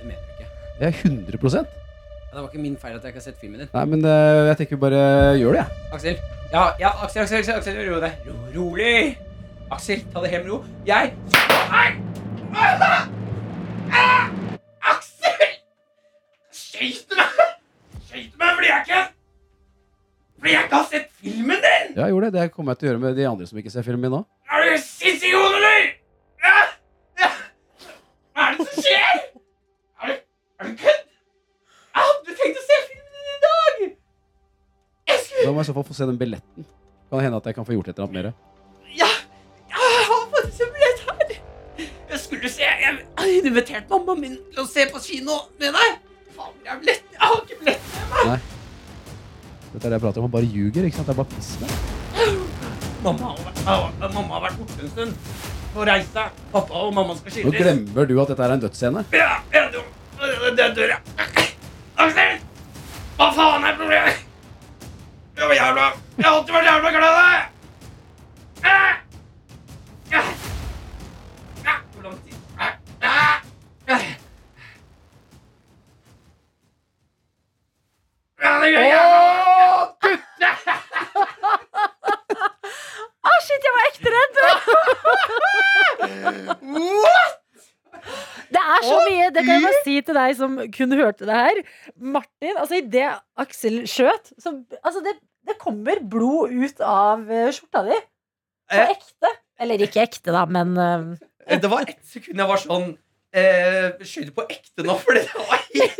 Det mener du ikke. Det er 100 Ja, det var ikke min feil at jeg ikke har sett filmen din. Nei, men uh, jeg tenker bare gjør det, jeg. Aksel. Ja, ja, Aksel, Aksel, Aksel, Aksel ro deg. Ro, rolig. Aksel, ta det helt med ro. Jeg! Ah! Ah! Aksel! Skøyt meg! Skyter meg fordi jeg ikke Fordi jeg ikke har sett filmen din! Ja, jeg gjorde det. Det kommer jeg til å gjøre med de andre som ikke ser filmen min nå. Er du hodet, eller? Ja? Ja? Hva er det som skjer? Er du, er du kødd? Jeg hadde tenkt å se filmen din i dag! Jeg skulle Da må jeg i så fall få se den billetten. Kan det hende at jeg kan få gjort et eller annet mer. Jeg har invitert mammaen min til å se på kino med deg. Faen, jeg har. Jeg har ikke billett med meg. Dette er det jeg prater om. Han bare ljuger. ikke sant? Det er bare piss med. Mamma har, vært- mamma har vært borte en stund. På reise. Pappa og mamma skal Nå glemmer du at dette er en dødsscene. Ja, ja, det dør jeg. Aksel! Hva faen er problemet? Jeg var jævla Jeg har alltid vært jævla glad i deg! Det kan jeg bare si til deg som kun hørte det her. Martin, altså idet Aksel skjøt, så altså det, det kommer blod ut av eh, skjorta di. På Eh. ekte. Eller ikke ekte, da, men uh, Det var ett sekund jeg var sånn eh, Skjøt på ekte nå? For det var helt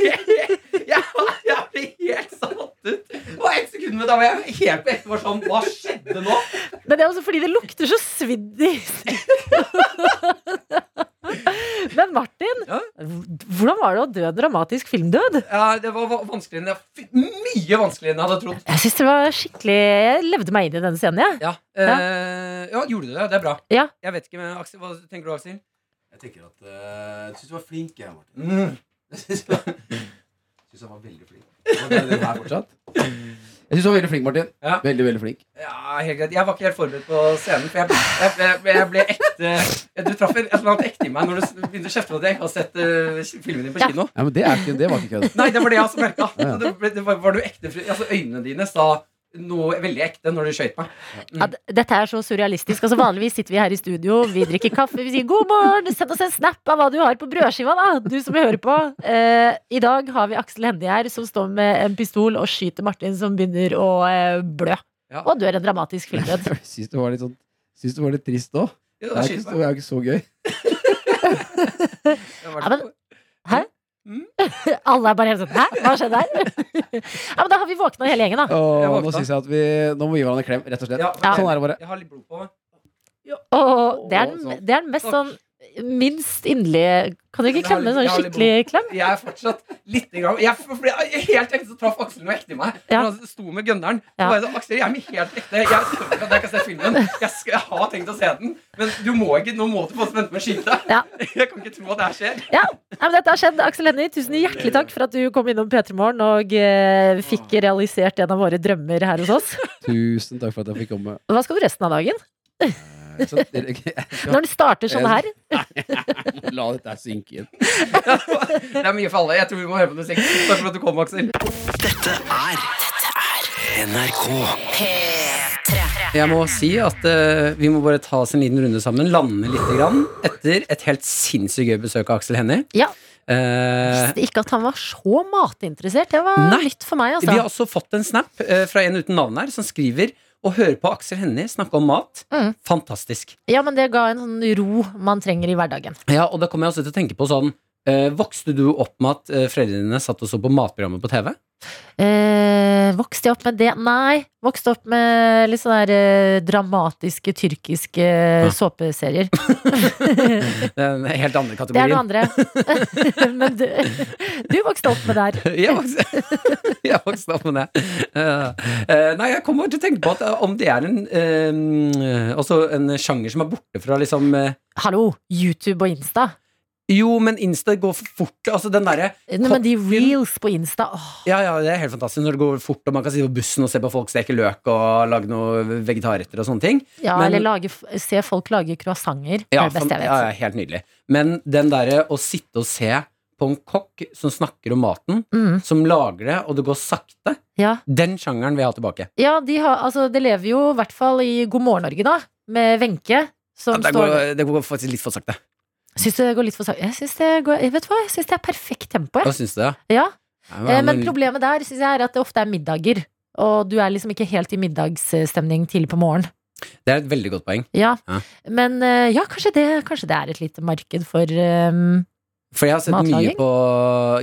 Jeg, jeg ble helt satt ut. Det var ett sekund, men da var jeg helt på ekte. Var sånn, Hva skjedde nå? Men det er også fordi det lukter så svidd i [LAUGHS] [LAUGHS] Men Martin, Ja? hvordan var det å dø en dramatisk filmdød? Ja, Det var vanskeligere enn jeg Mye vanskeligere enn jeg hadde trodd. Jeg synes det var skikkelig Jeg levde meg inn i denne scenen, jeg. Ja, eh, ja gjorde du det? Det er bra. Ja. Jeg vet ikke, men Aksel, Hva tenker du, Aksel? Jeg tenker at uh, Jeg syns du var flink, jeg, Martin. Mm. [LAUGHS] Jeg syns jeg var veldig flink. Var det er det her fortsatt. [LAUGHS] Jeg syns du var veldig flink, Martin. Ja. Veldig, veldig flink. Ja, helt greit. Jeg var ikke helt forberedt på scenen, for jeg, jeg, jeg, jeg ble ekte Du traff et eller annet ekte i meg når du begynte å kjefte på at jeg ikke har sett uh, filmen din på kino. Ja, men det, er ikke, det var ikke kødd. Nei, det var det jeg også merka. Ja, ja. Var, var du ekte Altså, øynene dine sa noe veldig ekte når du skøyt meg. Ja, dette er så surrealistisk. Altså Vanligvis sitter vi her i studio, vi drikker kaffe, vi sier 'god morgen', send oss en snap av hva du har på brødskiva, da, du som hører på. Eh, I dag har vi Aksel Hennie her, som står med en pistol og skyter Martin, som begynner å eh, blø. Ja. Og dør en dramatisk filmdød. [LAUGHS] Jeg syns det var litt sånn Syns det var litt trist òg. Ja, Det det var ikke så, meg. det er ikke så gøy. [LAUGHS] Ja, men- så- [LAUGHS] Alle er bare helt sånn 'hæ, hva skjedde her?' [LAUGHS] ja, men da har vi våkna hele gjengen, da. Åh, nå synes jeg at vi Nå må vi gi hverandre en klem, rett og slett. Ja, Sånn er det bare. Jeg har litt blod på meg. Og det er, den- sånn. det er den mest sånn minst inderlige Kan du ikke klemme en sånn skikkelig klem? Jeg er fortsatt litt gang. Jeg, for, for jeg, helt ekte så traff Aksel noe ekte i meg. Ja. Han sto med gunneren. Så Ja. var jeg sånn, Aksel, jeg er med helt ekte. Jeg skjønner at jeg kan se filmen. Jeg, skal, jeg har tenkt å se den, men du må ikke, nå må du få vente med å skyte. Ja. [LAUGHS] Jeg kan ikke tro at det her skjer. Ja, ja, men dette har skjedd. Aksel Hennie, tusen hjertelig takk for at du kom innom P3 Morgen og eh, fikk realisert en av våre drømmer her hos oss. [LAUGHS] Tusen takk for at jeg fikk komme. Hva skal du resten av dagen? Så, [LAUGHS] jeg Når det starter sånn her? [LAUGHS] [LAUGHS] la dette synke inn. Det er mye for alle. Jeg tror vi må høre på musikk. Takk for at du kom, Aksel. Dette er Dette er NRK. Jeg må si at uh, vi må bare ta oss en liten runde sammen. Lande litt grann etter et helt sinnssykt gøy besøk av Aksel Hennie. Ja. Uh, Visste ikke at han var så matinteressert. Det var Nei. nytt for meg, vi har altså. også fått en snap uh, fra en uten navn her, som skriver og høre på Aksel Hennie snakke om mat. Mm. Fantastisk. Ja, men det ga en sånn ro man trenger i hverdagen. Ja, og da kommer jeg også til å tenke på sånn eh, Vokste du opp med at eh, foreldrene dine satt og så på matprogrammet på TV? Eh, vokste jeg opp med det? Nei. Vokste opp med litt sånne der, eh, dramatiske tyrkiske såpeserier. [LAUGHS] Det er en helt andre Det er noe andre. [LAUGHS] Men du, du vokste opp med det her. [LAUGHS] Jeg vokste, jeg vokste opp med det. Eh, eh, nei, jeg kommer til å tenke på at eh, om det er en eh, Også en sjanger som er borte fra liksom eh, Hallo, YouTube og Insta. Jo, men Insta går for fort. Altså den derre Nei, men de reels på Insta åh, Ja, ja, det er helt fantastisk når det går fort, og man kan sitte på bussen og se på folk steke løk og lage noe vegetarretter og sånne ting. Ja, Men- eller lage, se folk lage croissanter. Det Ja, er det beste jeg vet. ja, ja, helt nydelig. Men den derre å sitte og se på en kokk som snakker om maten, Mm, som lager det, og det går sakte, ja. den sjangeren vil jeg ha tilbake. ja, de har, altså, det lever jo i hvert fall i God morgen Norge, da. Med Wenche. Ja, det, står går, det går faktisk litt for sakte. Syns det går litt for sakte? Jeg syns det går Vet hva, jeg syns det er perfekt tempo. Jeg. syns du? Ja? Ja. Ja, Eh, Men men- problemet der synes jeg er at det ofte er middager. Og du er liksom ikke helt i middagsstemning tidlig på morgenen. Det er et veldig godt poeng. Ja. Ja. Men eh, ja, kanskje det, kanskje det er et lite marked for um, For jeg har sett Matlaging? mye på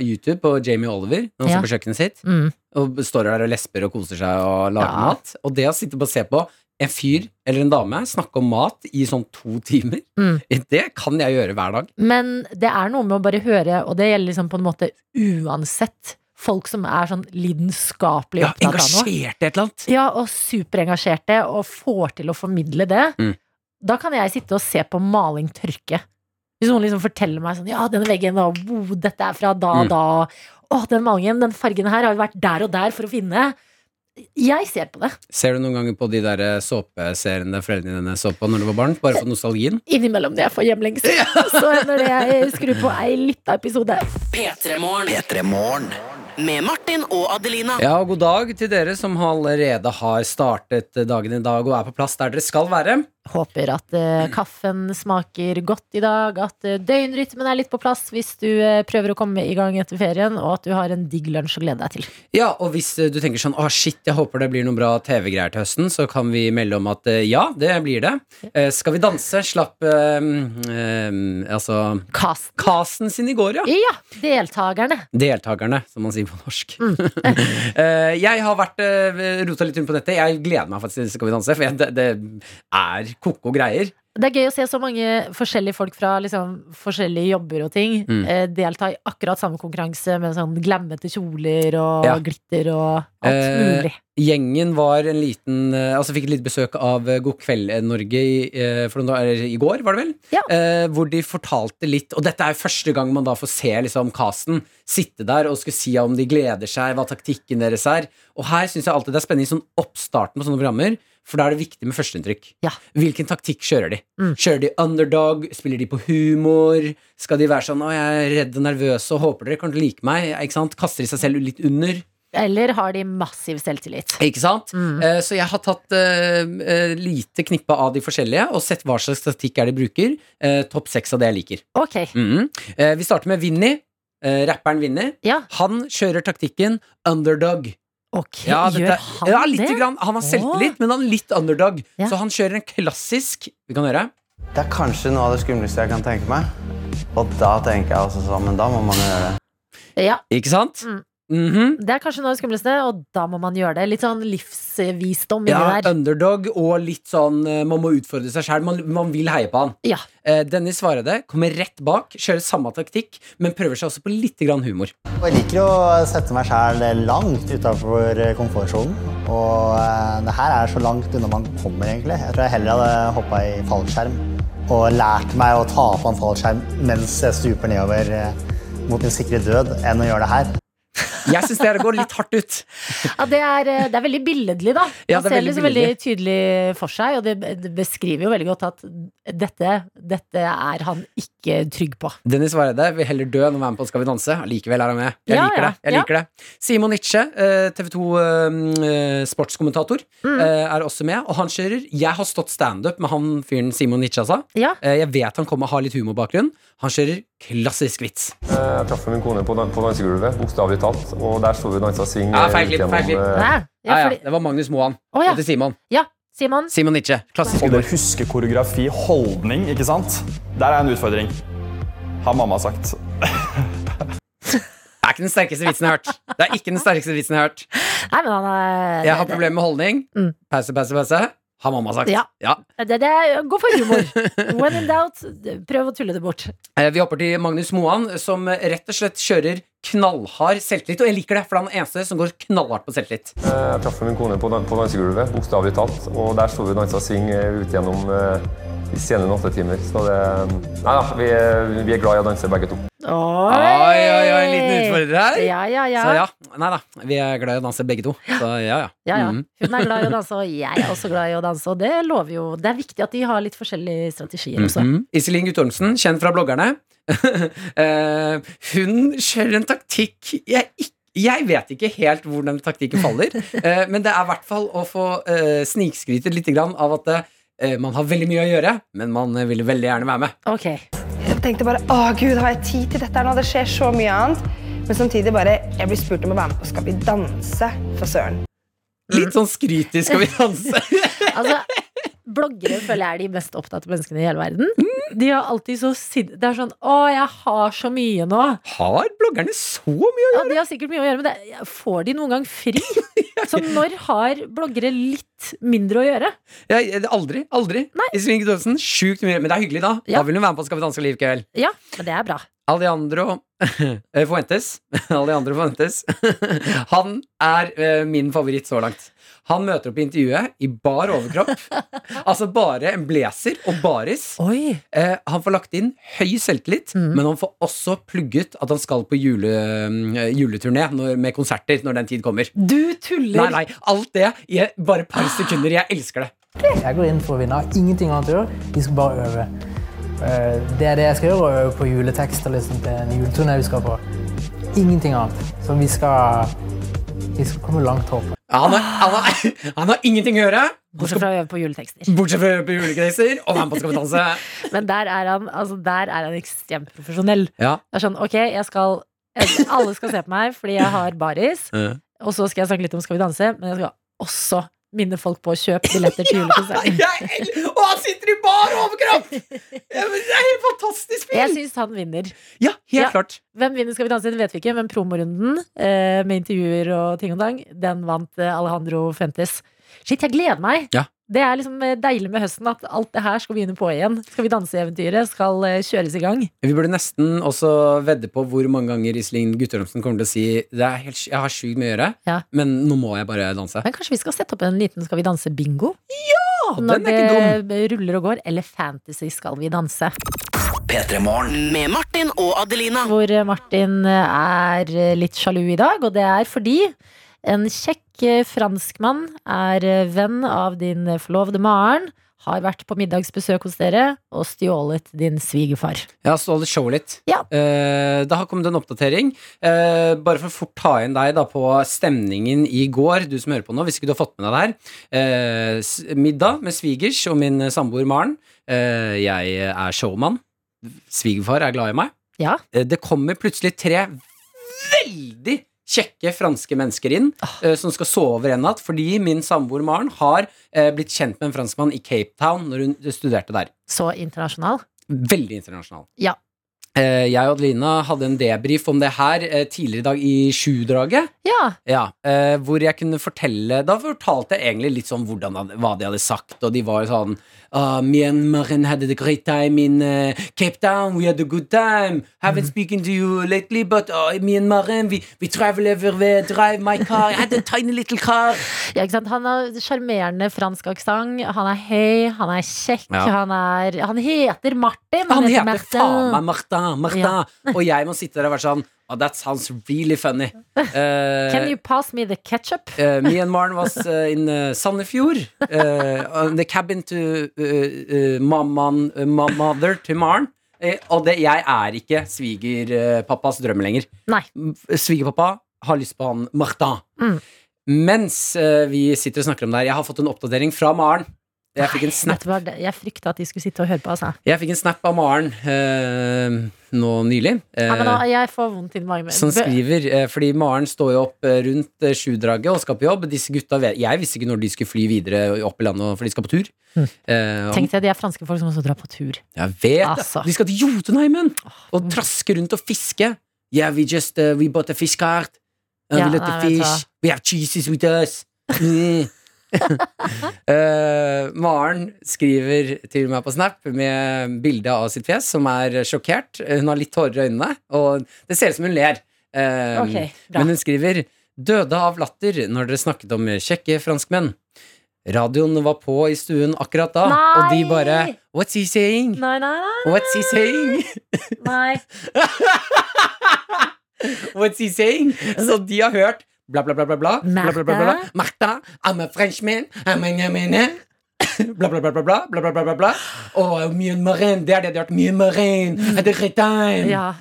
YouTube på Jamie Oliver når han Ja. står på kjøkkenet sitt. mm. Og står der og lesper og koser seg og lager Ja. mat. Og det å sitte og se på en fyr eller en dame snakke om mat i sånn to timer, Mm. det kan jeg gjøre hver dag. Men det er noe med å bare høre, og det gjelder liksom på en måte uansett folk som er sånn lidenskapelig Ja, opptatt av noe. engasjert i et eller annet. Ja, og superengasjerte, og får til å formidle det. Mm. Da kan jeg sitte og se på maling tørke. Hvis noen liksom forteller meg sånn Ja, denne veggen, da, wow, dette er fra da og Mm. da. Å, den malingen, den fargen her har vi vært der og der for å finne. Jeg ser på det. Ser du noen ganger på de der eh, såpeseriene foreldrene dine så på når du var barn? Bare for nostalgien? [LAUGHS] Innimellom det jeg får hjemlengsel. [LAUGHS] Så når jeg skrur på ei lita episode. P3 P3 Morgen. med Martin og Adelina. Ja, og god dag til dere som allerede har startet dagen i dag og er på plass der dere skal være. Håper at uh, kaffen smaker godt i dag, at uh, døgnrytmen er litt på plass hvis du uh, prøver å komme i gang etter ferien, og at du har en digg lunsj å glede deg til. Ja, og hvis du tenker sånn Å, shit, jeg håper det blir noen bra TV-greier til høsten, så kan vi melde om at ja, det blir det. Skal vi danse? Slapp eh, eh, altså Casten. casten sin i går, ja. Ja, deltakerne. Deltakerne, som man sier på norsk. [LAUGHS] Eh, jeg har vært rota litt rundt på nettet. Jeg gleder meg faktisk til Skal vi danse, for jeg, det, det er ko-ko greier. Det er gøy å se så mange forskjellige folk fra liksom, forskjellige jobber og ting Mm. eh, delta i akkurat samme konkurranse med sånn glemmete kjoler og Ja. glitter og alt Eh, mulig. Gjengen var en liten eh, Altså fikk et lite besøk av eh, God kveld eh, Norge i, dager, i går, var det vel? Ja. Eh, hvor de fortalte litt Og dette er første gang man da får se liksom casten sitte der og skulle si om de gleder seg, hva taktikken deres er. Og her syns jeg alltid det er spennende i sånn oppstarten på sånne programmer, for da er det viktig med førsteinntrykk. Ja. Hvilken taktikk kjører de? Mm. Kjører de underdog? Spiller de på humor? Skal de være sånn 'Å, jeg er redd og nervøs og håper dere å like meg'? Ikke sant? Kaster de seg selv litt under? Eller har de massiv selvtillit? Ikke sant? Mm. Eh, Så jeg har tatt eh, eh, lite knippe av de forskjellige og sett hva slags statistikk er de bruker. Topp seks av det jeg liker. Ok, Mm vi starter med Vinni. Rapperen Vinni. ja, Han kjører taktikken underdog. Ok, Ja, gjør han ja, litt det? Grann. Han har selvtillit, men han er litt underdog. Ja. Så han kjører en klassisk Vi kan høre. Det er kanskje noe av det skumleste jeg kan tenke meg. Og da tenker jeg også sånn, men da må man jo gjøre det. Ja, Ikke sant? Mm. Mhm. det er kanskje noe av det skumleste, og da må man gjøre det. Litt sånn livsvisdom Ja, der. underdog og litt sånn eh, Man må utfordre seg sjøl. Man, man vil heie på han. Ja. Eh, Dennis Svarede kommer rett bak, kjører samme taktikk, men prøver seg også på litt grann humor. Jeg liker å sette meg sjæl langt utafor komfortsonen. Og eh, det her er så langt unna man kommer, egentlig. Jeg tror jeg heller hadde hoppa i fallskjerm og lært meg å ta på en fallskjerm mens jeg stuper nedover eh, mot min sikre død, enn å gjøre det her. Jeg syns det går litt hardt ut. Ja, det er, eh, det er veldig billedlig, da. Man Ja, er ser veldig liksom veldig tydelig for seg, og det, det beskriver jo veldig godt at dette, dette er han ikke trygg på. Dennis Vareide vil heller dø enn å være med på Skal vi danse. Allikevel er han med. Jeg Ja, liker det. jeg liker det Simon Nitsche, TV 2 sportskommentator, Mm. eh, er også med. Og han kjører Jeg har stått standup med han fyren Simon Nitsche, altså. Ja. Eh, Jeg vet han kommer og har litt humorbakgrunn. Han kjører klassisk vits. Jeg traff min kone på, på dansegulvet, bokstavelig talt. Og der sto vi og dansa swing. Ja, eh, feil klipp, feil klipp. eh, Ja, Ja, ja, det var Magnus Moan. Å, ja. Og til Simon. ja, Simon. Simon Nietzsche. Klassisk Og humor. det huske koreografi, holdning, ikke sant? Der er en utfordring. Har mamma sagt. Det er ikke den sterkeste vitsen jeg har hørt. Det er ikke den sterkeste vitsen jeg har hørt. Nei, men han er Jeg har problemer med holdning. Mm. Pause, pause, pause. Har mamma sagt. Ja. Ja. Det, det er, gå for humor. [LAUGHS] When in doubt, prøv å tulle det bort. Eh, Vi hopper til Magnus Moan, som rett og slett kjører knallhard selvtillit. Og jeg liker det, for han er den eneste som går knallhardt på selvtillit. Jeg traff min kone på, på dansegulvet, bokstavelig talt. Og der sto vi og dansa swing eh, ut gjennom eh, de sene åtte timer. Så det Nei da, vi, er- vi er glad i å danse begge to. Oi, Oi, oi, en liten utfordrer her. Ja, ja, ja. Så ja, nei da. Vi er glad i å danse begge to. Så ja, ja. Ja, ja. Mhm. Hun er glad i å danse, og jeg er også glad i å danse. Og det lover jo Det er viktig at de har litt forskjellige strategier også. Mhm. Iselin Guttormsen, kjent fra bloggerne. [LAUGHS] Eh, hun kjører en taktikk jeg ikke jeg vet ikke helt hvor den taktikken faller, [LAUGHS] eh, men det er i hvert fall å få snikskrytet litt av at eh, man har veldig mye å gjøre, men man eh, vil veldig gjerne være med. Ok. Jeg tenkte bare å gud, har jeg tid til dette nå? Det skjer så mye annet. Men samtidig bare Jeg blir spurt om å være med på Skal vi danse, for søren. Litt sånn skryt i Skal vi danse. [LAUGHS] Altså, bloggere føler jeg er de mest opptatte menneskene i hele verden. De har alltid så sid... Det er sånn Å, jeg har så mye nå. Har bloggerne så mye å gjøre? Ja, de har sikkert mye å gjøre, men det, får de noen gang fri? [LAUGHS] Så når har bloggere litt mindre å gjøre? Ja, aldri. aldri Iselin Guttormsen, sjukt mye. Men det er hyggelig, da. Ja. Da vil hun være med på Skal vi danse likevel. Ja, men det er bra. Alejandro [LAUGHS] eh, Fuentes. [LAUGHS] Alejandro Fuentes. [LAUGHS] Han er eh, min favoritt så langt. Han møter opp i intervjuet i bar overkropp. altså bare en blazer og baris. Oi. Eh, han får lagt inn høy selvtillit, Mm. men han får også plugget at han skal på jule, juleturné når, med konserter når den tid kommer. Du tuller! Nei, nei, alt det i bare et par sekunder. Jeg elsker det. Jeg går inn for å vinne. Ingenting annet å gjøre. Vi skal bare øve. Eh, Det er det jeg skal gjøre, og øve på juletekster liksom, til en juleturné vi skal på. Ingenting annet. Så vi skal, vi skal komme langt, håper. Ja, Han har, han, har, [LAUGHS] han har ingenting å gjøre, Bortsett fra å øve på juletekster. bortsett fra å øve på juletekster og være med på Skal vi danse. [LAUGHS] Men der er han, altså, der er han ekstremt profesjonell. Ja. Det er sånn, ok, jeg skal Alle skal se på meg fordi jeg har baris, Ja. og så skal jeg snakke litt om Skal vi danse, men jeg skal også minne folk på å kjøpe billetter til julekonserten. [LAUGHS] ja, Og han sitter i bar overkropp! [LAUGHS] Det er helt fantastisk Jeg film! syns han vinner. Ja, helt Ja. klart. Hvem vinner Skal vi danse, det vet vi ikke, men promorunden eh, med intervjuer og ting og tang, den vant eh, Alejandro Fentes. Shit, jeg gleder meg! Ja. Det er liksom eh, deilig med høsten at alt det her skal begynne på igjen. Skal vi danse-eventyret skal eh, kjøres i gang. Vi burde nesten også vedde på hvor mange ganger Iselin Guttormsen kommer til å si det er helt, Jeg har sjukt mye å gjøre, Ja. men nå må jeg bare danse. Men kanskje vi skal sette opp en liten Skal vi danse-bingo? Ja, Når den er ikke dum. Når det ruller og går. Eller Fantasy Skal vi danse. Med Martin og Adelina. Hvor eh, Martin eh, er eh, litt sjalu i dag, og det er fordi en kjekk eh, franskmann er eh, venn av din forlovede Maren. Har vært på middagsbesøk hos dere og stjålet din svigerfar. Ja, stjålet showet litt. Ja. Eh, det har kommet en oppdatering. Eh, bare for å fort ta inn deg da på stemningen i går, du som hører på nå, hvis ikke du har fått med deg det her. Eh, middag med svigers og min samboer Maren. Eh, jeg er showmann. Svigerfar er glad i meg. Ja. Det kommer plutselig tre veldig kjekke franske mennesker inn uh, som skal sove over en natt, fordi min samboer Maren har uh, blitt kjent med en franskmann i Cape Town når hun studerte der. Så internasjonal. Veldig internasjonal. Ja. Eh, jeg og Adelina hadde en debrief om det her eh, tidligere i dag i Sjudraget. Ja. Ja, eh, hvor jeg kunne fortelle Da fortalte jeg egentlig litt sånn hvordan, hva de hadde sagt, og de var sånn uh, Me and had a great time in uh, Cape Town. We had a good time. Haven't spoken to you lately, but uh, me and we, we travel everywhere. Drive my car. I had a tiny little car. [LAUGHS] Ja, ikke sant? Han har sjarmerende fransk aksent. Han er høy, han er kjekk, Ja. han, er, han heter Martin. Han heter heter faen meg Martha. Martha. Ja. Og jeg må sitte der og være sånn Oh, that sounds really funny. Uh, Can you pass me the ketchup? Uh, me and Maren was uh, in uh, Sandefjord. On the cabin to uh, mammaen, uh, mother to Maren. Og det, jeg er ikke svigerpappas drøm lenger. Nei. Svigerpappa har lyst på han Martin. Mm. Mens vi sitter og snakker om det her, jeg har fått en oppdatering fra Maren. Jeg fikk en snap det- Jeg frykta at de skulle sitte og høre på. Altså. jeg fikk en snap av Maren eh, nå nylig. eh, Ja, men da, jeg får vondt i magen. som skriver, eh, fordi Maren står jo opp eh, rundt eh, sjudraget og skal på jobb. Disse gutta Jeg visste ikke når de skulle fly videre opp i landet, for de skal på tur. Mm. Eh, Tenk deg, de er franske folk som også drar på tur. jeg vet Altså. det! De skal til Jotunheimen og traske rundt og fiske. Yeah, we just uh, we bought a fish cart. Uh, Ja, we let nei, the fish. We have cheeses with us. Mm. [LAUGHS] Eh, Maren skriver til meg på Snap med bilde av sitt fjes, som er sjokkert. Hun har litt tårer i øynene, og det ser ut som hun ler. Eh, okay, men hun skriver 'døde av latter' når dere snakket om kjekke franskmenn. Radioen var på i stuen akkurat da, og de bare 'What's he saying?' Nei, nei, nei. What's he saying? nei. [LAUGHS] What's he saying? Så de har hørt bla, bla, bla, bla, bla. bla. Martha, I'm a Frenchman. I'm a, I'm Bla, bla, bla, bla, bla, bla, bla, bla, bla. Og mye marin, det er det de har hørt. Mye. At the right time. Ja.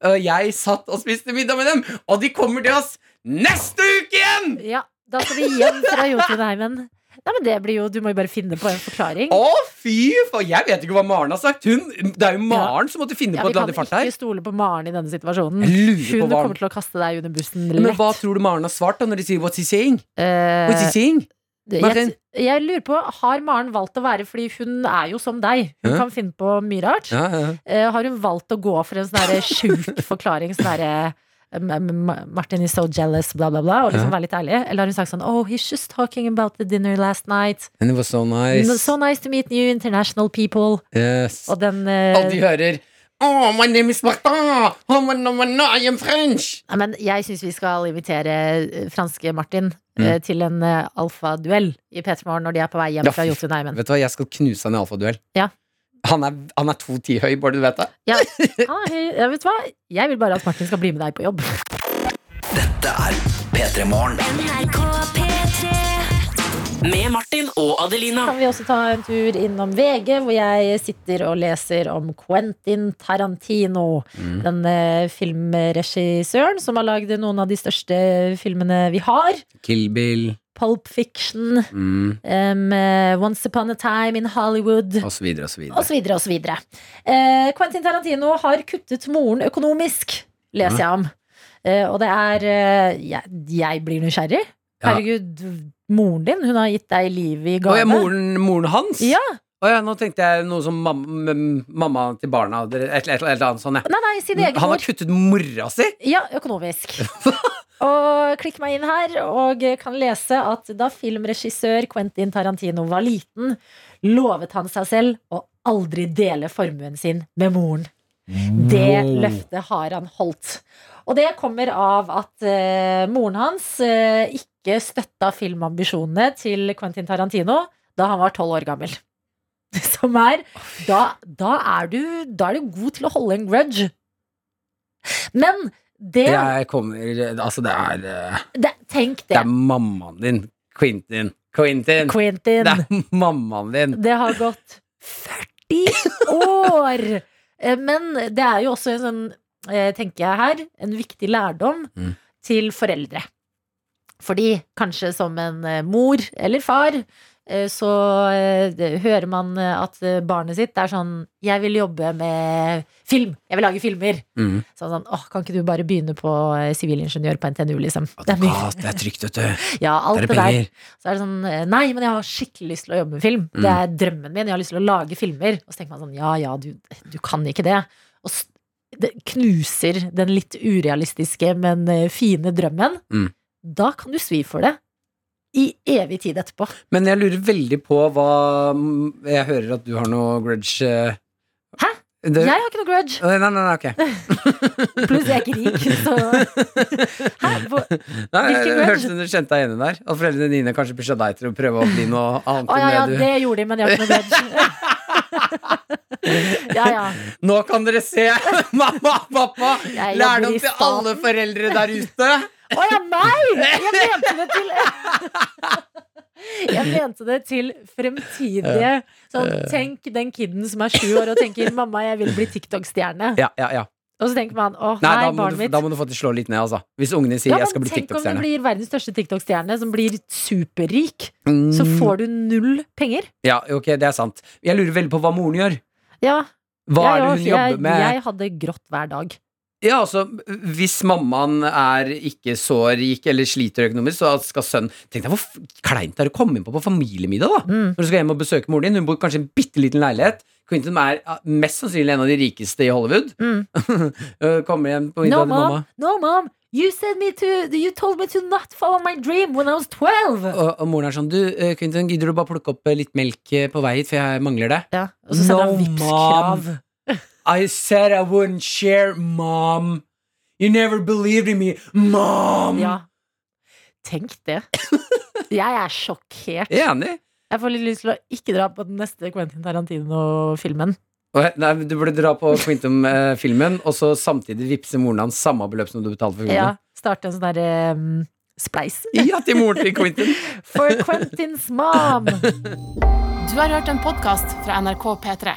Og jeg satt og spiste middag med dem, og de kommer til oss neste uke igjen! Ja, da skal vi hjem fra Jotunheimen. Nei, men det blir jo, Du må jo bare finne på en forklaring. Å, fy faen! Jeg vet ikke hva Maren har sagt. Hun, det er jo Maren som måtte finne Ja, på vi et eller kan annet fart her. ikke stole på Maren i denne situasjonen. Hun kommer til å kaste deg under bussen Men hva tror du Maren har svart da når de sier 'what's he saying'? Uh, What's he saying? Jeg, jeg lurer på, Har Maren valgt å være Fordi hun er jo som deg. Hun Ja. kan finne på mye rart. Ja, ja. Eh, har hun valgt å gå for en sånn sjuk forklaring? Sånn derre Martin is so jealous, bla, bla, bla. Og liksom Ja. være litt ærlig. Eller har hun sagt sånn Oh, he's just talking about the dinner last night. And it was so nice. So nice to meet new international people. Yes. Og den uh, Og de hører Oh, my name is Martin! Oh, my, no, no, I am French! Nei, men jeg syns vi skal invitere eh, franske Martin Mm. uh, til en uh, alfaduell i P3 Morgen når de er på vei hjem Ja, fra Jotunheimen. Vet du hva, jeg skal knuse han i alfaduell. Ja. Han er, han er 2,10 høy, bare du vet det. Ja, [LAUGHS] ah, hei, ja, vet du hva? Jeg vil bare at Martin skal bli med deg på jobb. Dette er P3 Morgen. Med Martin og Adelina. Kan vi også ta en tur innom VG, hvor jeg sitter og leser om Quentin Tarantino. Mm. Den eh, filmregissøren som har lagd noen av de største filmene vi har. Kill Bill Pulp Fiction, mm. eh, Once Upon a Time in Hollywood. så videre. Eh, Quentin Tarantino har kuttet moren økonomisk, leser jeg om. Uh, og det er uh, jeg, jeg blir nysgjerrig. Ja. Herregud, moren din, hun har gitt deg livet i Å ja, moren, moren hans? Ja. Å ja, nå tenkte jeg noe som mamma, mamma til barna. Et, eller annet sånt, ja. Nei, nei, sin egen Han har kuttet mora si? Ja, økonomisk. [LAUGHS] og klikk meg inn her og kan lese at da filmregissør Quentin Tarantino var liten, lovet han seg selv å aldri dele formuen sin med moren. Det løftet har han holdt. Og det kommer av at uh, moren hans uh, ikke støtta filmambisjonene til Quentin Tarantino da han var tolv år gammel. [LAUGHS] Som er da, da, er du, da er du god til å holde en grudge. Men det, Jeg kommer Altså, det er eh, det Tenk Det det. er mammaen din. Quentin. Quentin. Quentin. Det er mammaen din. Det har gått 40 år! Eh, Men det er jo også en sånn, eh, tenker jeg her, en viktig lærdom Mm. til foreldre. Fordi kanskje som en mor eller far så eh, hører man eh, at eh, barnet sitt er sånn 'Jeg vil jobbe med film. Jeg vil lage filmer.' Mm. Så sånn, åh, Kan ikke du bare begynne på eh, sivilingeniør på NTNU, liksom? Ah, det er trygt, vet du. [LAUGHS] ja, alt det, er det der. Så er det sånn eh, Nei, men jeg har skikkelig lyst til å jobbe med film. Mm. Det er drømmen min. Jeg har lyst til å lage filmer. Og så tenker man sånn Ja, ja, du, du kan ikke det. Og det knuser den litt urealistiske, men eh, fine drømmen. Mm. Da kan du svi for det. I evig tid etterpå. Men jeg lurer veldig på hva Jeg hører at du har noe grudge eh, Hæ? Det, Jeg har ikke noe grudge. Nei, nei, nei, ok. [LAUGHS] Pluss jeg er ikke rik, så [LAUGHS] Hæ? Hvor- Nei, jeg grudge? ut som du kjente deg igjen der. At foreldrene dine kanskje pusha deg til å prøve å bli noe annet Å ja, ja, du... det gjorde de, men jeg har ikke noe grudge. [LAUGHS] Ja, ja. Nå kan dere se! Mamma og pappa! Jeg Lærdom til alle foreldre der ute! Å ja, nei! Jeg mente det til Jeg mente det til fremtidige Sånn, Tenk den kiden som er sju år og tenker 'mamma, jeg vil bli TikTok-stjerne'. Ja, ja, ja. Og så tenker man 'å, Nei, nei da må, du, da må du faktisk slå litt ned, altså. Hvis ungene sier Ja, 'jeg skal bli tenk om du blir verdens største TikTok-stjerne som blir superrik. Mm. Så får du null penger. Ja, ok, det er sant. Jeg lurer veldig på hva moren gjør. Ja. Hva jeg, er det hun også, jobber jeg, med? Jeg hadde grått hver dag. Ja, altså, Hvis mammaen er ikke så rik eller sliter økonomisk, så skal sønnen Tenk deg hvor kleint det er å komme inn på på familiemiddag. da Mm. Når du skal hjem og besøke moren din. Hun bor kanskje i en bitte liten leilighet. Quentin er mest sannsynlig en av de rikeste i Hollywood. Mm. [LAUGHS] Kommer hjem på middag No til mamma. no mom, you said me to You told me to not follow my dream when I was 12. Og, og moren er sånn Du, uh, Quentin, gidder du bare plukke opp uh, litt melk på vei hit, for jeg mangler det? Ja, og så sender han Vipps-krav. I said I wouldn't share, mom. You never believed in me, mom. Ja. Tenk det. [LAUGHS] Jeg er sjokkert. Enig. Jeg får litt lyst til å ikke dra på den neste Quentin Tarantino-filmen. Nei, du burde dra på Quentin-filmen, og så samtidig vippse moren hans samme beløp som du betalte for filmen. Ja, starte en sånn derre um, spleis. [LAUGHS] Ja, til moren til Quentin. For Quentins mom. [LAUGHS] Du har hørt en podkast fra NRK P3.